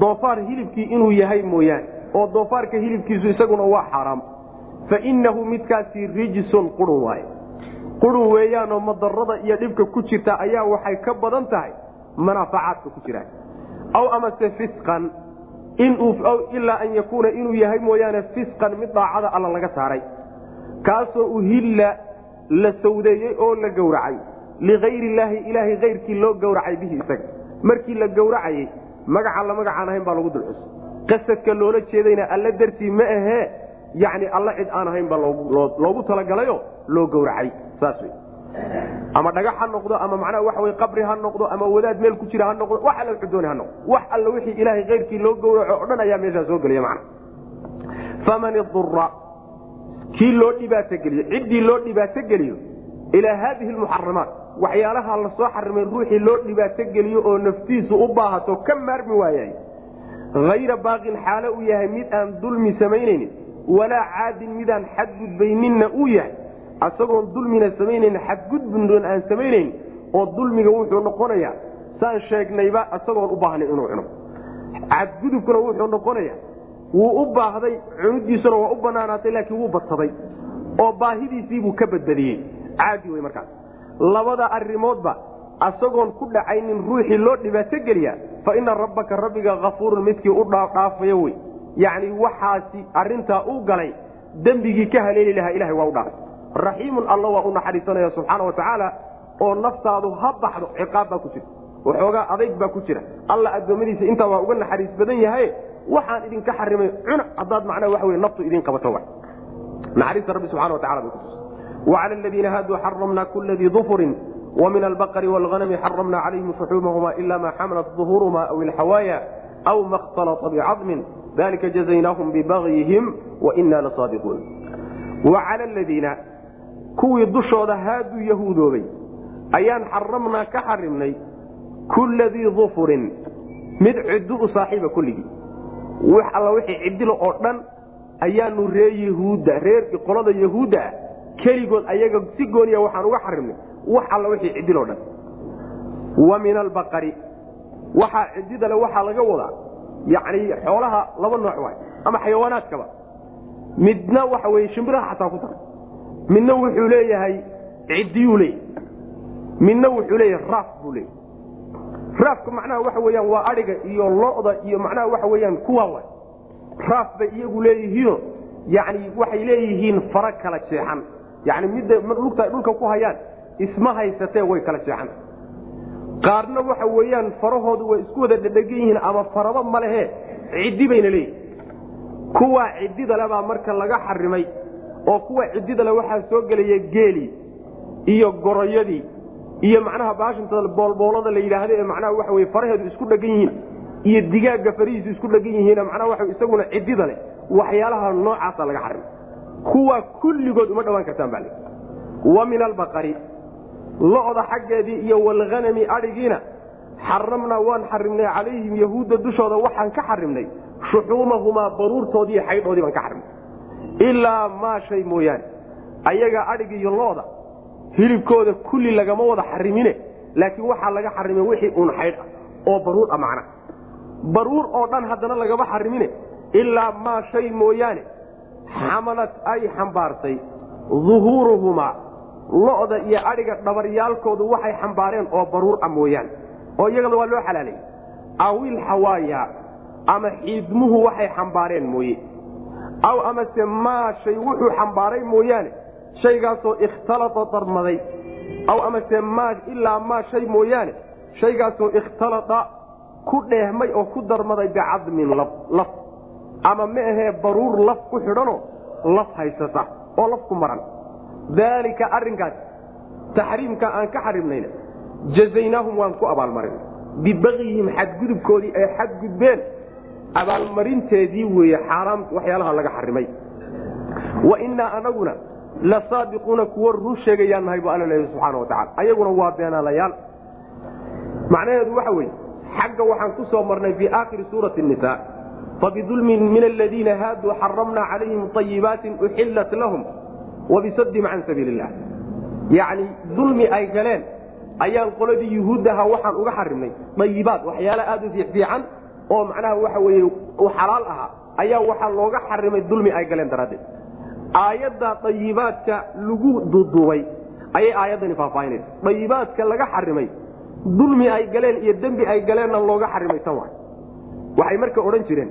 doofaar hilibkii inuu yahay mooyaane oo doofaarka hilibkiisu isaguna waa xaaraam fa innahu midkaasi rijsun qurun waaye. Qurun weeyaanoo madarada iyo dhibka ku jirta ayaa waxay ka badan tahay manaafacaadka ku jiraan aw amase fisqan ilaa an yakuuna inuu yahay mooyaane fisqan mid daacada alla laga saaray. Kaasoo uhilla la sawdeeyey oo la gowracay. Ligayri illaahi ilaahay kayrkii loo gowracay bihi isaga. Markii la gowracayey magacaan la magacaan ahayn baa lagu dulcus qasadka loola jeedayna alla dartii ma ahee yani alla cid aan ahayn baa loogu talagalayo loo gowracay saas wey ama dhagax ha noqdo ama macnaha waxa wey qabri ha noqdo ama wadaad meel ku jira ha noqdo wax alla xudooni ha noqdo. Wax alla wixii ilaahay kayrkii loo gowraco o dhan ayaa meeshaa soo gelaya macna faman idura kii loo dhibaato geliyo ciddii loo dhibaato geliyo ilaa haadihi lmuxaramaat waxyaalaha la soo xarimay ruuxii loo dhibaato geliyo oo naftiisu u baahato ka maarmi waayay hayra baaqin xaalo uu yahay mid aan dulmi samaynaynin walaa caadin midaan xadgudbayninna uu yahay asagoon dulmina samaynayn xadgudbun aan samaynayn oo dulmiga wuxuu noqonayaa saan sheegnayba isagoon u baahnay inuu cuno xadgudubkuna wuxuu noqonaya wuu u baahday cunidiisuna waa u banaanaatay laakiin wuu badsaday oo baahidiisiibuu ka badbadiyey caadi wey markaas labada arimoodba asagoon ku dhacaynin ruuxii loo dhibaato geliya fa ina rabbaka rabbiga kafuurun midkii u dhaafdhaafayo wey. Yacni waxaasi arintaa u galay dembigii ka haleeli lahaa ilahay waa u dhaafay. Raxiimun alla waa u naxariisanaya subxaana wa tacaala oo naftaadu ha baxdo ciqaab baa ku jira. Waxoogaa adayg baa ku jira. Alla addoommadiisa intaa waa uga naxariis badan yahay waxaan idinka xarimay cuna haddaad macnaa waxa wey naftu idin qabato naxariista rabbi subxana wa tacala bay kutus wacala aladiina haaduu xaramna kula dii dufurin وmin albaqri wاlغanmi xaramna calayhim shuxuumahuma ila ma xamalat ظuhuuruma aw ilxawaaya aw ma اkhtalطa bicadmin dalika jazaynaahum bibagyihim waina lasaadiquun wacala aladiina kuwii dushooda haaduu yahuudoobay ayaan xaramnaa ka xarimnay kula dii dufurin mid ciddu u saaxiiba kulligii wax alla wixii cidilo oo dhan ayaanu reer yahuudda reer qolada yahuudda ah keligood ayaga si gooniya waxaan uga xarimnay wax alla wixii cidiloo dhan. Wa min albaqari. Waxaa cidida le waxaa laga wadaa yacni xoolaha laba nooc waay ama xayawaanaadkaba. Midna waxa weye shimbiraha xataa ku taray midna wuxuu leeyahay ciddiyuu leeyahy midna wuxuu leeyahay raaf buu leeyahy raafka macnaha waxa weyaan waa adhiga iyo lo'da iyo macnaha waxa weyaan kuwaa waay. Raaf bay iyagu leeyihiino yani waxay leeyihiin fara kala jeexan. Yani midda dhulka ku hayaan isma haysatee way kala jeexan. Qaarna waxa weeyaan farahoodu way isku wada dhedhegan yihiin ama faraba ma lehe ciddi bayna leeyihiin kuwaa ciddida le baa marka laga xarimay oo kuwa ciddida le waxaa soo gelaya geelii iyo goroyadii iyo macnaha baashinta boolboolada la yidhaahda ee macnaha waxa weye faraheedu isku dhegan yihiin iyo digaagga farihiisu isku dhegan yihiin macnaha waxa isaguna ciddida leh waxyaalaha noocaasa laga xarimay. Kuwaa kulligood uma dhawaan kartaan baa wa min albaqari lo'da xaggeedii iyo walhanami adhigiina xaramnaa waan xarimnay calayhim yahuudda dushooda waxaan ka xarimnay shuxuumahumaa baruurtoodiiyo xaydhoodii baan ka xarimnay. Ilaa maa shay mooyaane ayaga adhig iyo lo'da hilibkooda kulli lagama wada xarimine laakiin waxaa laga xarimay wixii uun xaydh ah oo baruur ah macna. Baruur oo dhan haddana lagama xarimine ilaa maa shay mooyaane xamalad ay xambaartay uhuuruhumaa lo'da iyo adhiga dhabaryaalkoodu waxay xambaareen oo baruur ah mooyaane oo iyagana waa loo xalaalay. Awil xawaaya ama xiidmuhu waxay xambaareen mooye. Aw amase maa shay wuxuu xambaaray mooyaane shaygaasoo ikhtalaa darmaday. Aw amase maa ilaa maa shay mooyaane shaygaasoo ikhtalaa ku dheehmay oo ku darmaday bicadmin laf. Ama ma ahee baruur laf ku xidhanoo laf haysata oo laf ku maran daalika arrinkaas taxriimka aan ka xarimnayna jazaynaahum waan ku abaalmarin bibagyihim xadgudubkoodii ay xadgudbeen abaalmarinteedii weeye xaaraam waxyaalaha laga xarimay wa innaa anaguna la saadiquuna kuwo run sheegayaan nahay bu alla leeyahy subxaana wa tacala ayaguna waa beenaalayaal macnaheedu waxa weeye xagga waxaan ku soo marnay fii aakhiri suurati nisa fabidulmin min aladiina haaduu xaramnaa calayhim ayibaatin uxillat lahum wabisadihim can sabiili illah yacni dulmi ay galeen ayaan qoladii yuhuuddaha waxaan uga xarimnay dayibaat waxyaala aad u fiicfiican oo macnaha waxa weye xalaal ahaa ayaa waxaa looga xarimay dulmi ay galeen daraaddeed aayadda dayibaadka lagu duduubay ayay aayaddani faahfaahinaysa dayibaadka laga xarimay dulmi ay galeen iyo dembi ay galeenna looga xarimay tan waay waxay marka odhan jireen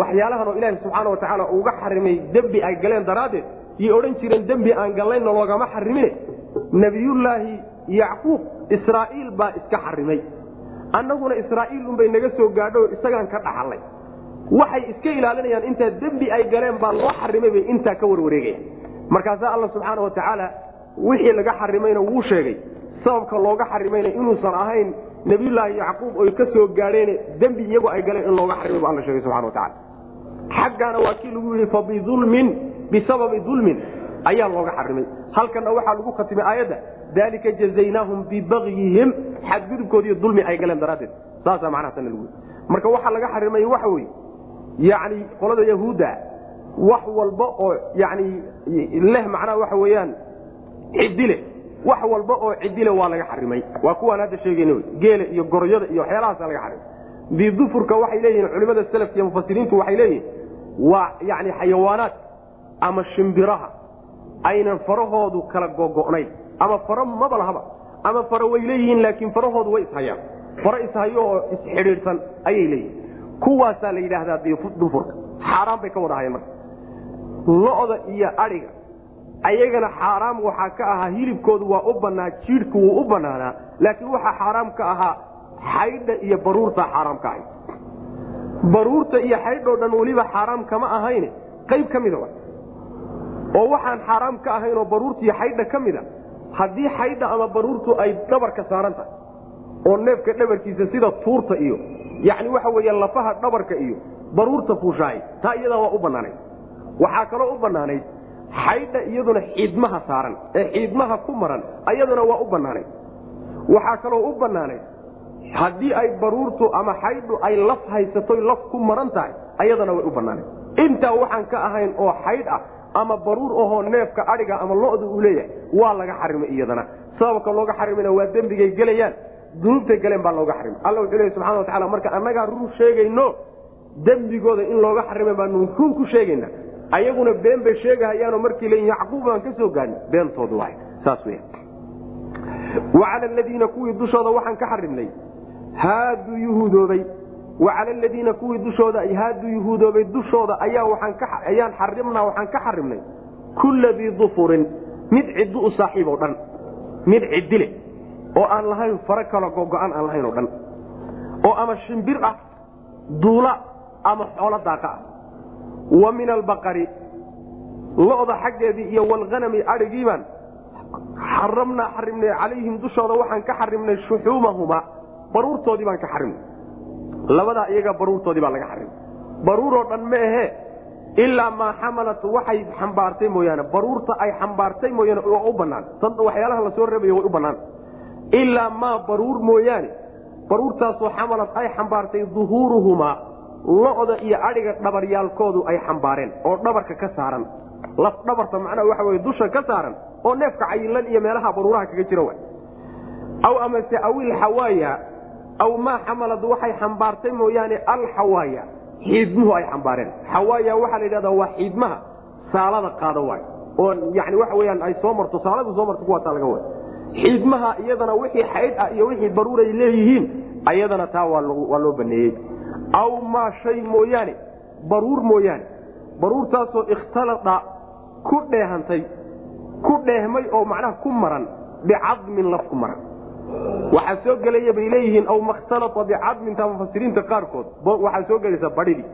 waxyaalahan oo ilaahi subxaana wa tacaala uga xarimay dembi ay galeen daraaddeed yay odhan jireen dembi aan gallaynna loogama xarimine. Nebiyullaahi yacquub israa'iil baa iska xarimay. Annaguna israa'iil unbay naga soo gaadho isagaan ka dhaxallay waxay iska ilaalinayaan intaa dembi ay galeen baa loo xarimay bay intaa ka warwareegaya markaasaa alla subxaana wa tacaala wixii laga xarimayna wuu sheegay. Sababka looga xarimayna inuusan ahayn nebiyullaahi yacquub oy ka soo gaadheen dembi iyagu ay galeen in looga xarimay bu alla sheegay subxana wa tacala xaggaana waa kii lagu yidhi fabidulmin bisababi dulmin ayaa looga xarimay halkanna waxaa lagu khatimay aayadda dalika jazaynaahum bibagyihim xadgudubkoodiiyo dulmi ay galeen daraaddeed. Saasaa macnaha tanna lagu marka waxaa laga xarimay waxa weye yacni qolada yahuudda wax walba oo yacni leh macnaha waxa weeyaan cidile wax walba oo cidile waa laga xarimay waa kuwaan hadda sheegayna geela iyo goroyada iyo waxyaalahaasa laga xarimay didufurka waxay leeyihiin culimada salafka iyo mufasiriintu waxay leeyihiin waa yani xayawaanaad ama shimbiraha aynan farahoodu kala gogo'nayn. Ama faro maba lahaba ama faro way leeyihiin laakiin farahoodu way ishayaan. Faro ishayo oo isxidhiidhsan ayay leeyihiin kuwaasaa la yidhaahdaa dufurka xaaraan bay ka wada hayeen marka. Lo'da iyo adhiga ayagana xaaraam waxaa ka ahaa hilibkoodu waa u bannaa jiidhku wuu u bannaanaa laakiin waxaa xaaraam ka ahaa xaydha iyo baruurtaa xaaraam ka ahayd. Baruurta iyo xaydhoo dhan weliba xaaraam kama ahayn qayb ka mida oo waxaan xaaraam ka ahaynoo baruurta iyo xaydha ka mida haddii xaydha ama baruurtu ay dhabarka saaran tahay oo neefka dhabarkiisa sida tuurta iyo yacni waxa weeye lafaha dhabarka iyo baruurta fuushahay taa iyadaa waa u bannaanayd. Waxaa kaloo u bannaanayd xaydha iyaduna xiidmaha saaran ee xiidmaha ku maran ayaduna waa u bannaanayd. Waxaa kaloo u bannaanayd haddii ay baruurtu ama xaydhu ay laf haysatoy laf ku maran tahay ayadana way u bannaanayd. Intaa waxaan ka ahayn oo xaydh ah ama baruur ahoo neefka adhiga ama lo'da uu leeyahay waa laga xarimay iyadana. Sababka looga xarimana waa dembigay gelayaan dunuubtay galeen baa looga xarimay. Alla wuxuu leey subxana wa tacala marka annagaa run sheegayno dembigooda in looga xarimay baanu run ku sheegayna. Ayaguna been bay sheegahayaanoo markii leeyihiin yacquub baan ka soo gaadhin beentoodu waay saas weya wacala aladiina kuwii dushooda waxaan ka xarimnay haaduu yuhuudoobay wacala aladiina kuwii dushooda haaduu yuhuudoobay dushooda ayaa waayaan xarimnaa waxaan ka xarimnay kulla dii dufurin mid ciddi u saaxiib oo dhan. Mid ciddile oo aan lahayn faro kalo gogo-an aan lahayn oo dhan. Oo ama shimbir ah duula ama xoolo daaqa ah. Wa min albaqari lo'da xaggeedii iyo walhanami adhigiibaan xaramnaa xarimnay calayhim dushooda waxaan ka xarimnay shuxuumahuma baruurtoodii baan ka xarimnay labadaa iyaga baruurtoodii baa laga xarimay baruuroo dhan ma ahee ilaa maa xamalat waxay xambaartay mooyaane. Baruurta ay xambaartay mooyaane waa u bannaan. Waxyaalaha la soo reebayo way u bannaan. Ilaa maa baruur mooyaane. Baruurtaasoo xamalad ay xambaartay duhuuruhumaa. Lo'da iyo adhiga dhabaryaalkoodu ay xambaareen oo dhabarka ka saaran. Laf dhabarta macnaha waxa weye dusha ka saaran oo neefka cayilan iyo meelaha baruuraha kaga jira aw amase awil xawaaya aw maa xamalad waxay xambaartay mooyaane alxawaaya xiidmuhu ay xambaareen xawaaya waxaa la yidhahdaa waa xiidmaha saalada qaada waay oo yani waxa weyaan ay soo marto saaladu soo marto kuwaasaa laga wada xiidmaha iyadana wixii xaydh ah iyo wixii baruuray leeyihiin ayadana taa waa loo baneeyey aw maa shay mooyaane baruur mooyaane baruurtaasoo ikhtalada ku dheehantay ku dheehmay oo macnaha ku maran bicadmin laf ku maran waxaa soo gelaya bay leeyihiin aw makhtalaa bicadminta mufasiriinta qaarkood. Waxaa soo gelaysa badhidii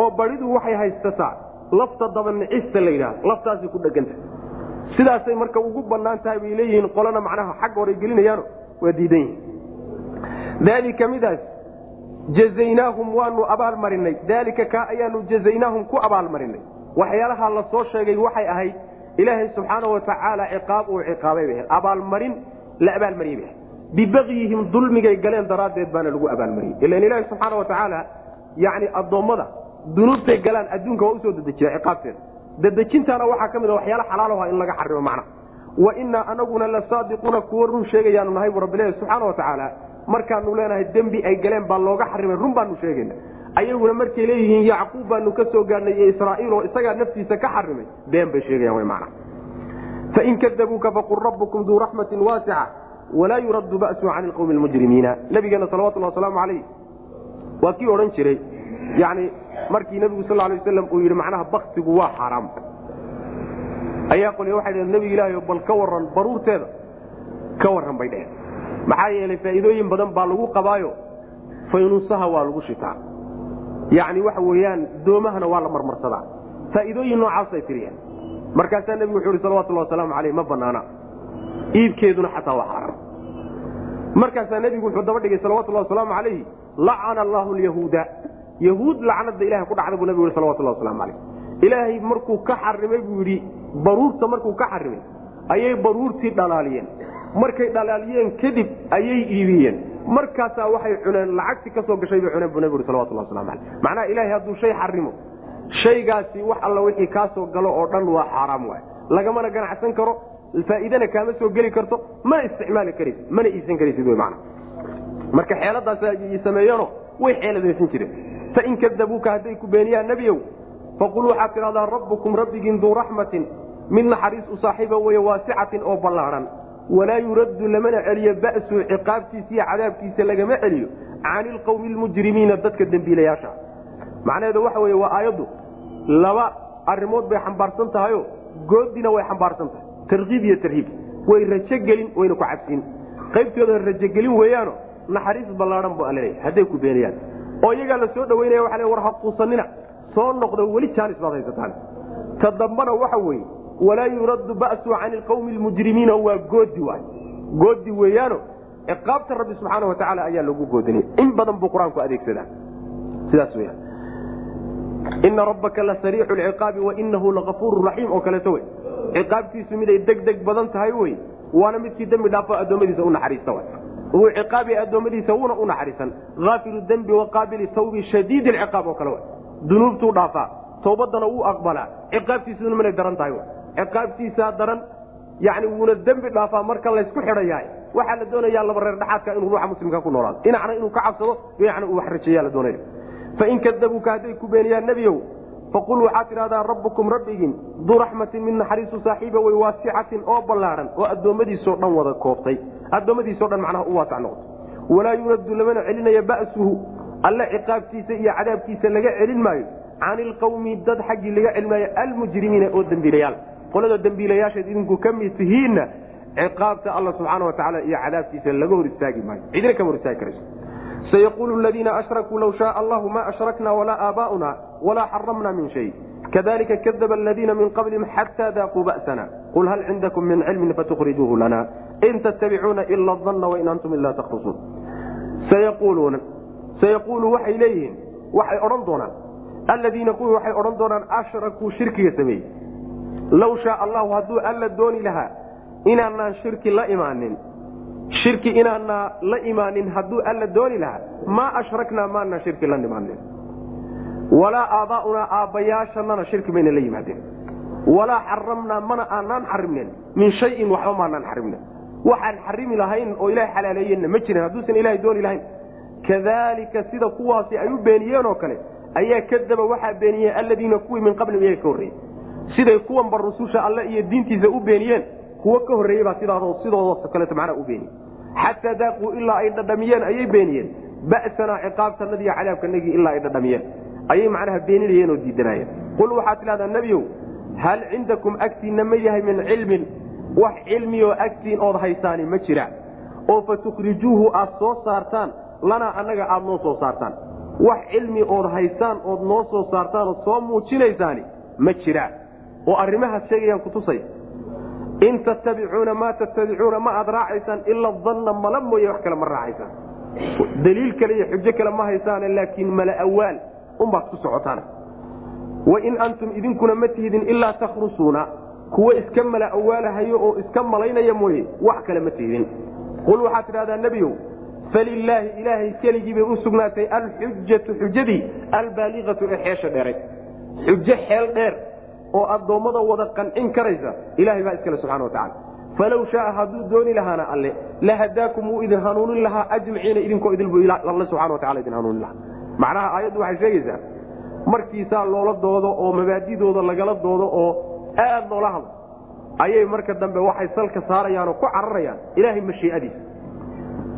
oo badhidu waxay haysataa lafta dabanicista la yidhaha laftaasay ku dheganta. Sidaasay marka ugu bannaan tahay bay leeyihiin qolana macnaha xag horay gelinayaano waa diidan yihiin daalika midaas jazaynaahum waanu abaalmarinay. Daalika kaa ayaanu jazaynaahum ku abaalmarinay. Waxyaalaha la sheegay waxay ahayd ilaahay subxaana wa ciqaab uu ciqaabay bay abaalmarin la abaalmariyey bay. Bibagyihim dulmigay galeen daraaddeed baana lagu abaalmariyey. Ilan ilaahi subxaana wa tacaala yani addoommada dunuubtay galaan adduunka waa u soo dedejiya ciqaabteeda dedejintaana waxaa ka mid a waxyaala xalaalaha in laga xarimo macna. Wa inaa anaguna la saadiquuna kuwo run sheegayaanu nahay bu rabbilahi subxaana wa tacaala markaanu leenahay dembi ay galeen baa looga xarimay run baanu sheegayna ayaguna markay leeyihiin yacquub baanu ka soo gaadhnay iyo israa'iil oo isagaa naftiisa ka xarimay been bay sheegayaan w mana fain kadabuuka faqul rabbukum duu raxmatin waasica walaa yuraddu ba'su can ilqowmi lmujrimiina nabigeena salawatullah wasalaamu calayh waa kii odhan jiray yani markii nebigu sal lay waslam uu yidhi macnaha baktigu waa xaaraam ayaa qolya waxay dhaheen nebiga ilaahay bal ka warran baruurteeda ka warran bay dheheen maxaa yeelay faa'iidooyin badan baa lagu qabaayo faynuusaha waa lagu shitaa yacni waxa weeyaan doomahana waa la marmarsadaa faa'iidooyin noocaasay tiriyeen markaasaa nebigu wuxu uhi salawatullahi wasalaamu caleyh ma banaana. Iibkeeduna xataa waa xaaraam markaasaa nebigu wuxuu daba dhigay salawatullahi wasalaamu calayhi lacana allaahu lyahuuda yahuud lacnada ilahay ku dhacda buu nebigu yhi salawatullahi waslamu calayh. Ilaahay markuu ka xarimay buu yidhi baruurta markuu ka xarimay ayay baruurtii dhalaaliyeen. Markay dhalaaliyeen kadib ayay iibiyeen. Markaasaa waxay cuneen lacagtii ka soo gashay bay cuneen buu nebigu yhi salawatullahi waslamu calayh. Macnaha ilaahay hadduu shay xarimo shaygaasi wax alla wixii kaa galo oo dhan waa xaaraam waay. Lagamana ganacsan karo faa'iidana kaama soo geli karto mana isticmaali karaysid mana iisan karaysid wy mana marka xeeladaas ay sameeyeeno way xeeladaysan jireen. Fain kadabuuka hadday ku beeniyaan nebiyow faqul waxaad tidhahdaa rabbukum rabbigiin duu raxmatin mid naxariis u saaxiiba weye waasicatin oo ballaadhan walaa yuraddu lamana celiyo ba'su ciqaabtiisa iyo cadaabkiisa lagama celiyo cani ilqowmi almujrimiina dadka dembiilayaasha macnaheedu waxa weye waa aayaddu laba arrimood bay xambaarsan tahayo goodina way xambaarsan tahay tarkiib iyo tarhiib way rajogelin wayna ku cabsin. Qaybtooda rajogelin weeyaano naxariis ballaadhan bu alla leeyahy hadday ku beeniyaan. Oo iyagaa la soo dhawaynaya waa le war haquusanina soo noqdo weli jaanis baad haysataan ta dambana waxa weeye walaa yuraddu ba'su cani ilqawmi almujrimiina waa goodi waay. Goodi weeyaano ciqaabta rabbi subxaana watacaala ayaa lagu goodinaya. In badan buu qur'aanku adeegsadaa. Sidaas weyaan ina rabbaka la sariicu lciqaabi wainahu lagafuuru raxiim oo kaleeto wey. Ciqaabtiisu miday deg deg badan tahay wey waana midkii dembi dhaafo addoommadiisa u naxariista wuu ciqaabi addoommadiisa wuuna u naxariisan. Aafiru dembi waqaabili tawbi shadiid lciqaab oo kale w dunuubtuu dhaafaa towbadana wuu aqbalaa. Ciqaabtiisuna minay daran tahay ciqaabtiisaa daran yani wuuna dembi dhaafaa marka laysku xidhayaa waxaa la doonayaa laba reer dhaxaadka inuu ruuxa muslimka ku noolaado. Dhinacna inuu ka cabsado dhinacna uu wax rajeeya la doonaya fain kadabuuka hadday ku beeniyaan nebiyow faqul waxaad tidhahdaa rabbukum rabbigiin duu raxmatin mid naxariisu saaxiiba wey waasicatin oo ballaadhan oo addoommadiisoo dhan wada kooftay addoommadiisoo dhan macnaha u waasac noqotay walaa yuraddu lamana celinaya ba'suhu alle ciqaabtiisa iyo cadaabkiisa laga celin maayo can ilqawmi dad xaggii laga celin maayo almujrimiina oo dembiilayaal qolada dembiilayaashaed idinku ka mid tihiinna ciqaabta alla subxaana watacaala iyo cadaabkiisa laga hor istaagi maayo cidina kama hor istaagi karayso sayaqulu ladiina ashrakuu law shaaa allahu ma ashrakna walaa aabaa'una walaa xaramna min shay kadalika kadaba aladiina min qablihim xataa daaquu ba'sana qul hal cindakum min cilmin fatukhrijuuhu lana in tattabicuuna ila danna wain antum ila takhrusuun sayaquulu waxay leeyihiin waxay odhan doonaan aladiina kuwii waxay odhan doonaan ashrakuu shirkiga sameeyey low shaa allahu hadduu alla dooni lahaa inaanaan shirki la imaanin shirki inaanaa la imaanin hadduu alla dooni lahaa maa ashraknaa maanaan shirki la nimaanin walaa aabbaa'unaa aabbayaashannana shirki mayna la yimaadeen. Walaa xaramnaa mana aanaan xarimnen min shayin waxba maanaan xarimnen waxaan xarimi lahayn oo ilahay xalaaleeyenna ma jirin hadduusan ilahay dooni lahayn. Kadalika sida kuwaasi ay u beeniyeen oo kale ayaa kadaba waxaa beeniyeen alladiina kuwii min qablihim iyaga ka horreeyey siday kuwanba rususha alle iyo diintiisa u beeniyeen kuwo ka horreeyey baa sidaadoo sidoodo kaleeto macnaa u beeniyey. Xataa daaquu ilaa ay dhadhamiyeen ayay beeniyeen. Ba'sanaa ciqaabtanadiiyo cadaabkanagii ilaa ay dhadhamiyeen. Ayay macnaha beeninayeen oo diidanayeen qul waxaad tidhahdaa nebiyow hal cindakum agtiinna ma yahay min cilmin? Wax cilmioo agtiin ood haysaani ma jira. Oo fa tukhrijuuhu aad soo saartaan lanaa annaga aad noo soo saartaan. Wax cilmi ood haysaan ood noo soo saartaan ood soo muujinaysaani ma jira. Oo arrimahaas sheegayaan kutusay in tattabicuuna maa tattabicuuna ma aad raacaysaan ila danna mala mooye wax kale ma raacaysaan daliil kale iyo xujo kale ma haysaane laakiin mala awaal unbaad ku socotaan wain antum idinkuna ma tihidin ilaa takhrusuuna kuwo iska mala awaalahayo oo iska malaynaya mooye wax kale ma tihidin qul waxaad tidhahdaa nebiyow falilaahi ilaahay keligii bay u sugnaatay alxujatu xujadii albaaliqatu ee xeesha dheeray xujo xeel dheer oo addoommada wada qancin karaysa ilahay baa iskale subxana watacala falow shaaa hadduu dooni lahaana alle lahadaakum wuu idin hanuunin lahaa ajmaciina idinkoo idilbu alle subxana watacala idin hanuunin lahaa. Macnaha aayaddu waxay sheegaysaa markiisaa loola doodo oo mabaadidooda lagala doodo oo aad loola hadlo ayay marka dambe waxay salka saarayaan ku cararayaan ilaahay mashiiadiisa.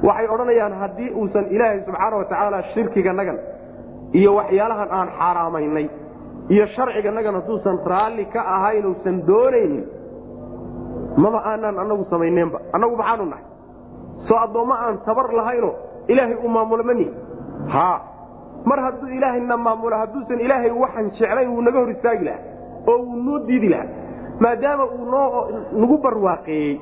Waxay odhanayaan haddii uusan ilaahay subxaana watacaala shirkiganagan iyo waxyaalahan aan xaaraamaynay iyo sharciganagan hadduusan raalli ka ahayn uusan doonaynin maba aanaan anagu samayneenba. Annagu maxaanu nahay. Soo addoommo aan tabar lahayno ilaahay u maamulo mani ha mar hadduu ilaahayna maamulo hadduusan ilaahay waxaan jeclayn wuu naga hor istaagi lahaa oo wuu noo diidi lahaa. Maadaama uu noo nagu barwaaqeeyey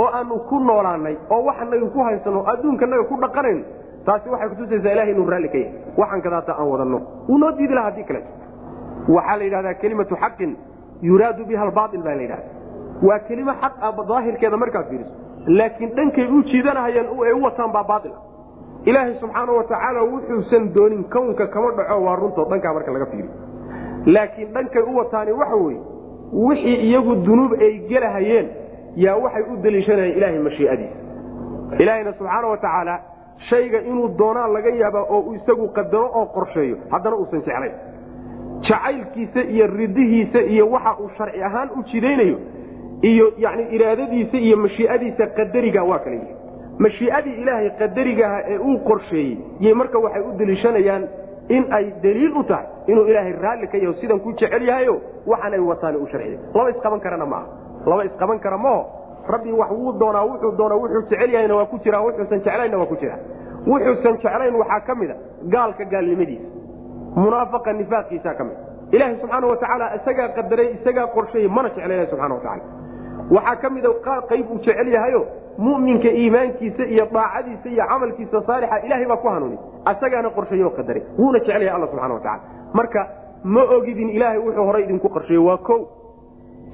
oo aanu ku noolaanay oo waxanaga ku haysano adduunkanaga ku dhaqanayno taasi waxay kutusaysaa ilahay inuu raalli ka yahay. Waxaan kadaata aan wadanno. Wuu noo diidi lahaa haddii kale waxaa la yidhahdaa kelimatu xaqin yuraadu biha albaail baa la yidhahda waa kelimo xaq ah daahirkeeda markaad fiiriso. Laakiin dhankay u jiidanahayaan ay u wataan baa baail ah. Ilaahay subxaana watacaala wuxuusan doonin kownka kama dhaco waa runtoo dhankaa marka laga fiiriyo. Laakiin dhankay u wataani waxa weye wixii iyagu dunuub ay gelahayeen yaa waxay u deliishanayaan ilaahay mashiiadiisa. Ilaahayna subxaana wa tacaala shayga inuu doonaa laga yaaba oo isagu qadaro oo qorsheeyo haddana uusan jeclayn jacaylkiisa iyo ridihiisa iyo waxa uu sharci ahaan u jidaynayo iyo yani iraadadiisa iyo mashiiadiisa qadariga waa kala yihi mashiiadii ilaahay qadarigaha ee uu qorsheeyey yay marka waxay u deliishanayaan in ay daliil u tahay inuu ilaahay raalli ka yaho sidan ku jecel yahayo waxaan ay wataan u sharciya laba isqaban karana maaha laba isqaban kara maho rabbi wax wuu doonaa wuxuu doonaa wuxuu jecel yahayna waa ku jira wuxuusan jeclaynna waa ku jira. Wuxuusan jeclayn waxaa ka mid a gaalka gaalnimadiisa munaafaqa nifaaqiisa ka mid. Ilaahay subxaana wa tacaala isagaa qadaray isagaa qorsheeyey mana jecla ilahi subxana wa tacala waxaa ka mida qayb uu jecel yahayo muminka iimaankiisa iyo daacadiisa iyo camalkiisa saalixa ilahay baa ku hanuuni. Asagaana qorsheeye oo qadaray. Wuuna jecel yahay alla subxana wa tacala marka ma ogidin ilaahay wuxuu horay idinku qorsheeye waa ko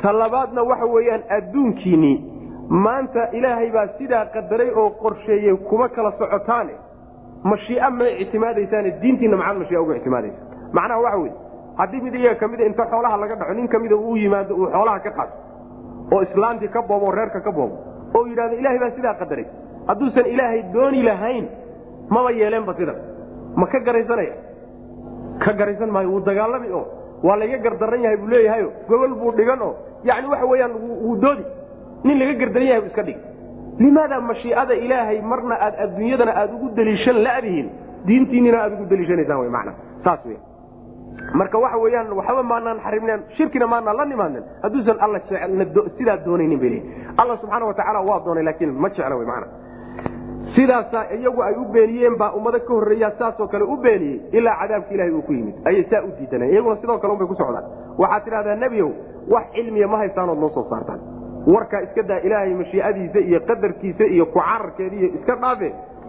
ta waxa weeyaan adduunkiinnii maanta ilaahay baa sidaa qadaray oo qorsheeyey kuma kala socotaane mashiia ma ictimaadaysaane diintiina maxaad mashia uga ictimaadaysa macnaha waxa weye haddii mid iyaga kamida inta xoolaha laga dhaco nin kamida uu yimaado uu xoolaha ka qaato oo islaantii ka boobo oo reerka ka boobo oo yidhahdo ilahay baa sidaa qadaray hadduusan ilaahay dooni lahayn maba yeeleenba sidan ma ka garaysanaya ka garaysan maayo wuu dagaalami oo waa layga gardaran yahay buu leeyahayo gobol buu dhigan oo yani waxa weyaan wuu doodi nin laga gardaran yahay bu iska dhig limaada mashiicada ilaahay marna aad adduunyadana aad ugu deliishan ladihiin diintiinina aad ugu deliishanaysaan w mana saas w marka waxa weyaan waxba maanaan xarimneen shirkina maanaan la nimaadnen hadduusan alla sidaa doonaynin ba alla subxaana watacaala waa doonay laakiin ma jecla w mana sidaasaa iyagu ay u beeniyeen baa ummado ka horreeya saasoo kale u beeniyey ilaa cadaabka ilahay uu ku yimid. Ayay saa u diidaneen iyaguna sidoo kale unbay ku socdaan. Waxaad tidhahdaa nebiow wax cilmiya ma haystaanood noo soo saartaan warkaa iska daa ilaahay mashiicadiisa iyo qadarkiisa iyo ku cararkeeda iyo iska dhaafe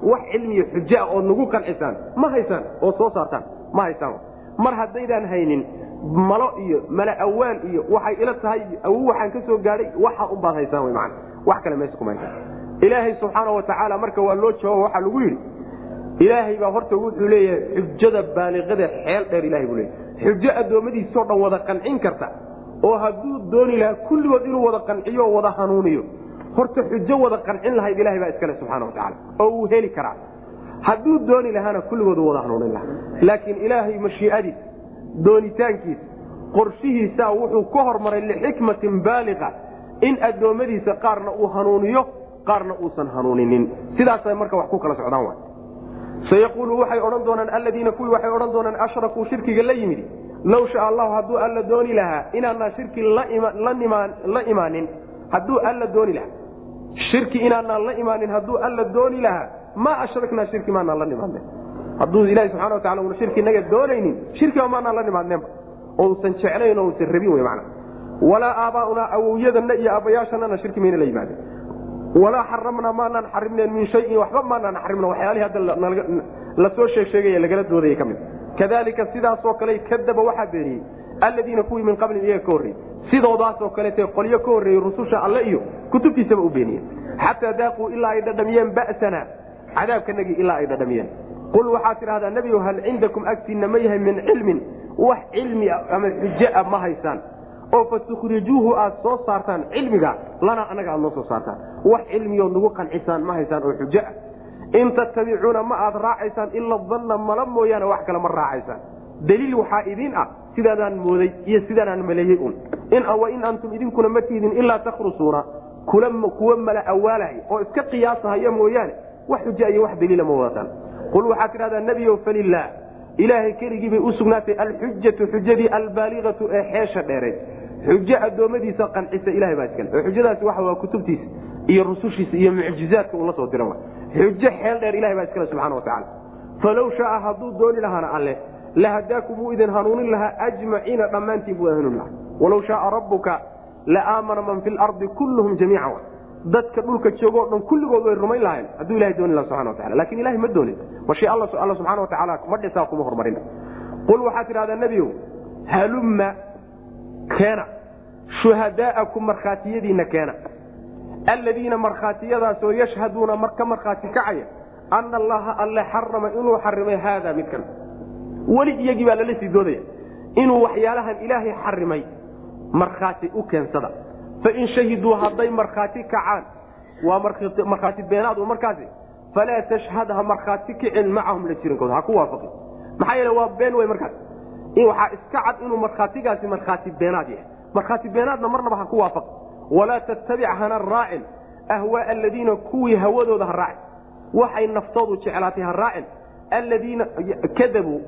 wax cilmiya xuja ood nagu qancisaan ma haysaan ood soo saartaan. Ma haysaan. Mar haddaydaan haynin malo iyo mala awaan iyo waxay ila tahay awow waxaan ka soo gaadhay waxa unbaad haysaan wy man wax kale meesha kuma haysan ilaahay subxaana wa tacaala marka waa loo jawaabo waxaa lagu yidhi ilaahay baa horta wuxuu leeyahay xujada baaliqada xeel dheer ilahay buu leeyahy xujo addoommadiisoo dhan wada qancin karta oo hadduu dooni lahaa kulligood inuu wada qanciyo o wada hanuuniyo horta xujo wada qancin lahayd ilahay baa iskale subxana wa tacala oo uu heli karaa. Hadduu dooni lahaana kulligood wada hanuunin lahaa. Laakiin ilaahay mashiicadiisa doonitaankiisa qorshihiisaa wuxuu ka hormaray lixikmatin baaliqa in addoommadiisa qaarna uu hanuuniyo qaarna uusan hanuuninin. Sidaasay marka wax ku kala socdaan wa sayaquulu waxay odhan doonaan alladiina kuwii waxay odhan doonaan ashrakuu shirkiga la yimid low shaa allahu hadduu alla dooni lahaa inaanaa shirki la imaanin hadduu alla dooni lahaa. Shirki inaanaan la imaanin hadduu alla dooni lahaa maa ashraknaa shirki maanaan la nimaadnen hadduu ilahi subxana wa tacala una shirki naga doonaynin shirkiba maanaan la nimaadneenba oo usan jeclayn oo usan rabin wey mana walaa aabaaunaa awowyadana iyo aabbayaashanana shirki mayna la yimaadeen walaa xaramnaa maanaan xarimneen min shayin waxba maanaan xarimna waxyaalihii hadda sheeg sheegay lagala doodaya ka mid kadalika sidaasoo kale kadaba waxaa beeniyey alladiina kuwii min qablin iyaga ka horreeyey sidoodaasoo kalete qolyo ka horreeyey rususha alle iyo kutubtiisaba u beeniyeen. Xataa daaquu ilaa ay dhadhamiyeen ba'sana cadaabkanagii ilaa ay dhadhamiyeen. Qul waxaad tidhahdaa nebigo hal cindakum agtiinna ma yahay min cilmin wax cilmi ama xujo a ma haysaan. Oo fatukhrijuuhu aad soo saartaan cilmiga lanaa annaga aad noo soo saartaan. Wax cilmiyood nagu qancisaan ma haysaan oo xujo ah in tattabicuuna ma aad raacaysaan ila danna mala mooyaane wax kale ma raacaysaan. Daliil waxaa idiin ah sidaadaan mooday iyo sidaanaan maleeyey un in antum idinkuna ma tiidin ilaa takhrusuuna kuwa mala awaalaya oo iska qiyaasahaya mooyaane wax xuja iyo wax daliila ma wadataan qul waxaad tidhahdaa nebiyow falilah ilaahay keligii bay u sugnaatay alxujatu xujadii albaaliqatu ee xeesha dheereed. Xujo addoommadiisa qancisa ilahay baa iskale oo xujadaasi waxa waa kutubtiisa iyo rusushiisa iyo mucjizaadka uu la soo diran xujo xeel dheer ilahay baa iskale subxana wa tacala falow shaaa hadduu dooni lahaana alle lahadaakum wuu idin hanuunin lahaa ajmaciina dhammaantiin buu hanuunin lahaa. Walow shaaa rabbuka la aamana man fi lardi kulluhum jamiica dadka dhulka joogoo dhan kulligood way rumayn lahayn hadduu ilahay dooni laha subxana wa tacala laakiin ilahay ma doonin mashi alla subxana wa tacaala ma dhisaa kuma hormarin qul waxaad tidhahdaa nebiyow halumma keena shuhadaa'akum markhaatiyadiinna keena alladiina markhaatiyadaasoo yashhaduuna ka markhaati kacaya ana allaha alle xarama inuu xarimay haada midkan weli iyagii baa lala sii doodaya inuu waxyaalahan ilaahay xarimay markhaati u keensada fain shahiduu hadday markhaati kacaan waa markhaati beenaad markaasi falaa tashhad ha markhaati kicin macahum la jirankooda ha ku waafaqin maxaa yeele waa been wey markaas waxaa iska cad inuu markhaatigaasi markhaati beenaad yahay markhaati beenaadna marnaba ha ku waafaqin walaa tattabic hana raacin ahwaaa aladiina kuwii hawadooda ha raacin waxay naftoodu jeclaatay ha raacin aladiina kadabuu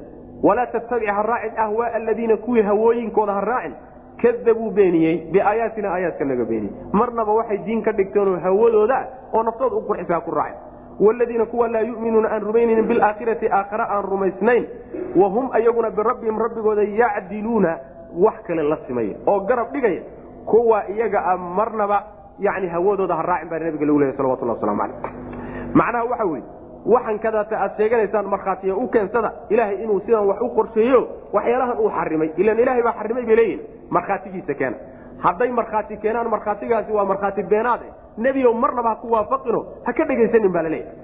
walaa tattabic ha raacin ahwaaa aladiina kuwii hawooyinkooda ha raacin kadabuu beeniyey biaayaatina aayaadka naga beeniyey marnaba waxay diin ka dhigteenoo hawadooda oo naftooda u qurxisa ha ku raacin wladiina kuwa laa yuminuuna aan rumaynaynin bilaakhirati aakhare aan rumaysnayn wahum ayaguna birabbihim rabbigooda yacdiluuna wax kale la simaya oo garab dhigaya kuwa iyaga a marnaba yani hawadooda ha raacin baa nabiga lagu lehy salawatullah waslamu aleyh macnaha waxa weye waxan aad sheeganaysaan markhaatiya u keensada ilaahay inuu sidan wax u qorsheeyo waxyaalahan uu xarimay ilan ilaahay baa xarimay bay leeyihiin markhaatigiisa keena. Hadday markhaati keenaan markhaatigaasi waa markhaati beenaade nebiyow marnaba ha ku waafaqino ha ka dhegaysanin baa la leeyahay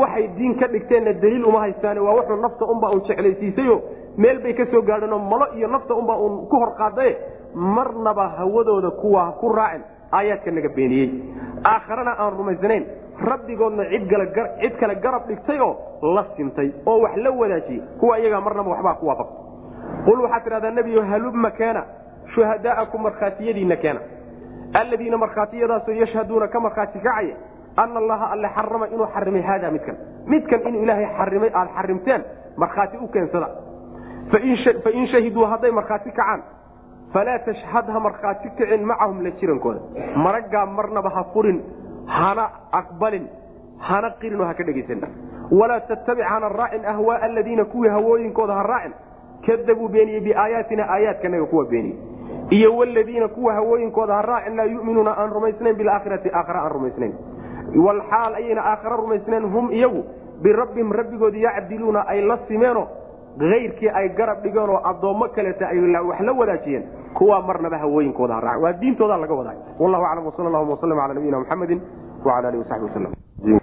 waxay diin ka dhigteenna daliil uma haystaane waa wuxuu nafta unbaa un jeclaysiisayo meel bay ka soo gaadheenoo malo iyo nafta unbaa uun ku hor qaadaye marnaba hawadooda kuwa ku raacin aayaadka naga beeniyey. Aakharana aan rumaysnayn rabbigoodna cid kale garab dhigtay oo la sintay oo wax la wadaajiyey kuwa iyagaa marnaba waxbaa ku waafaqta qul waxaad tidhahdaa nebiyo halumma keena shuhadaa'akum markhaatiyadiinna keena. Aladiina markhaatiyadaasoo yashhaduuna ka markhaati kacaya ana allaha alle xarama inuu xarimay haada midkan. Midkan inuu ilaahay xarimay aad xarimteen markhaati u keensada. Fain shahiduu hadday markhaati kacaan falaa tashhad ha markhaati kicin macahum la jirankooda maraggaa marnaba ha furin hana aqbalin hana qirinoo ha ka dhegaysan walaa tattabic hana raacin ahwaaa aladiina kuwii hawooyinkooda ha raacin kadabuu beeniyey biaayaatina aayaadkanaga kuwa beeniyey iyo wladiina kuwa hawooyinkooda ha raacin laa yuminuuna aan rumaysnayn bilaakhirati aakhare aan rumaysnayn walxaal ayayna aakhare rumaysnayn hum iyagu birabbihim rabbigoodi yacdiluuna ay la simeenoo ayrkii ay garab dhigeenoo addoommo kaleeta ay wax la wadaajiyeen. Kuwaa marnaba hawooyinkooda ha raacin waa diintooda laga wadaa wallahu aclam wsal llahuma waslm ala nabiyina muxamedi wala alihi wasaxbi waslm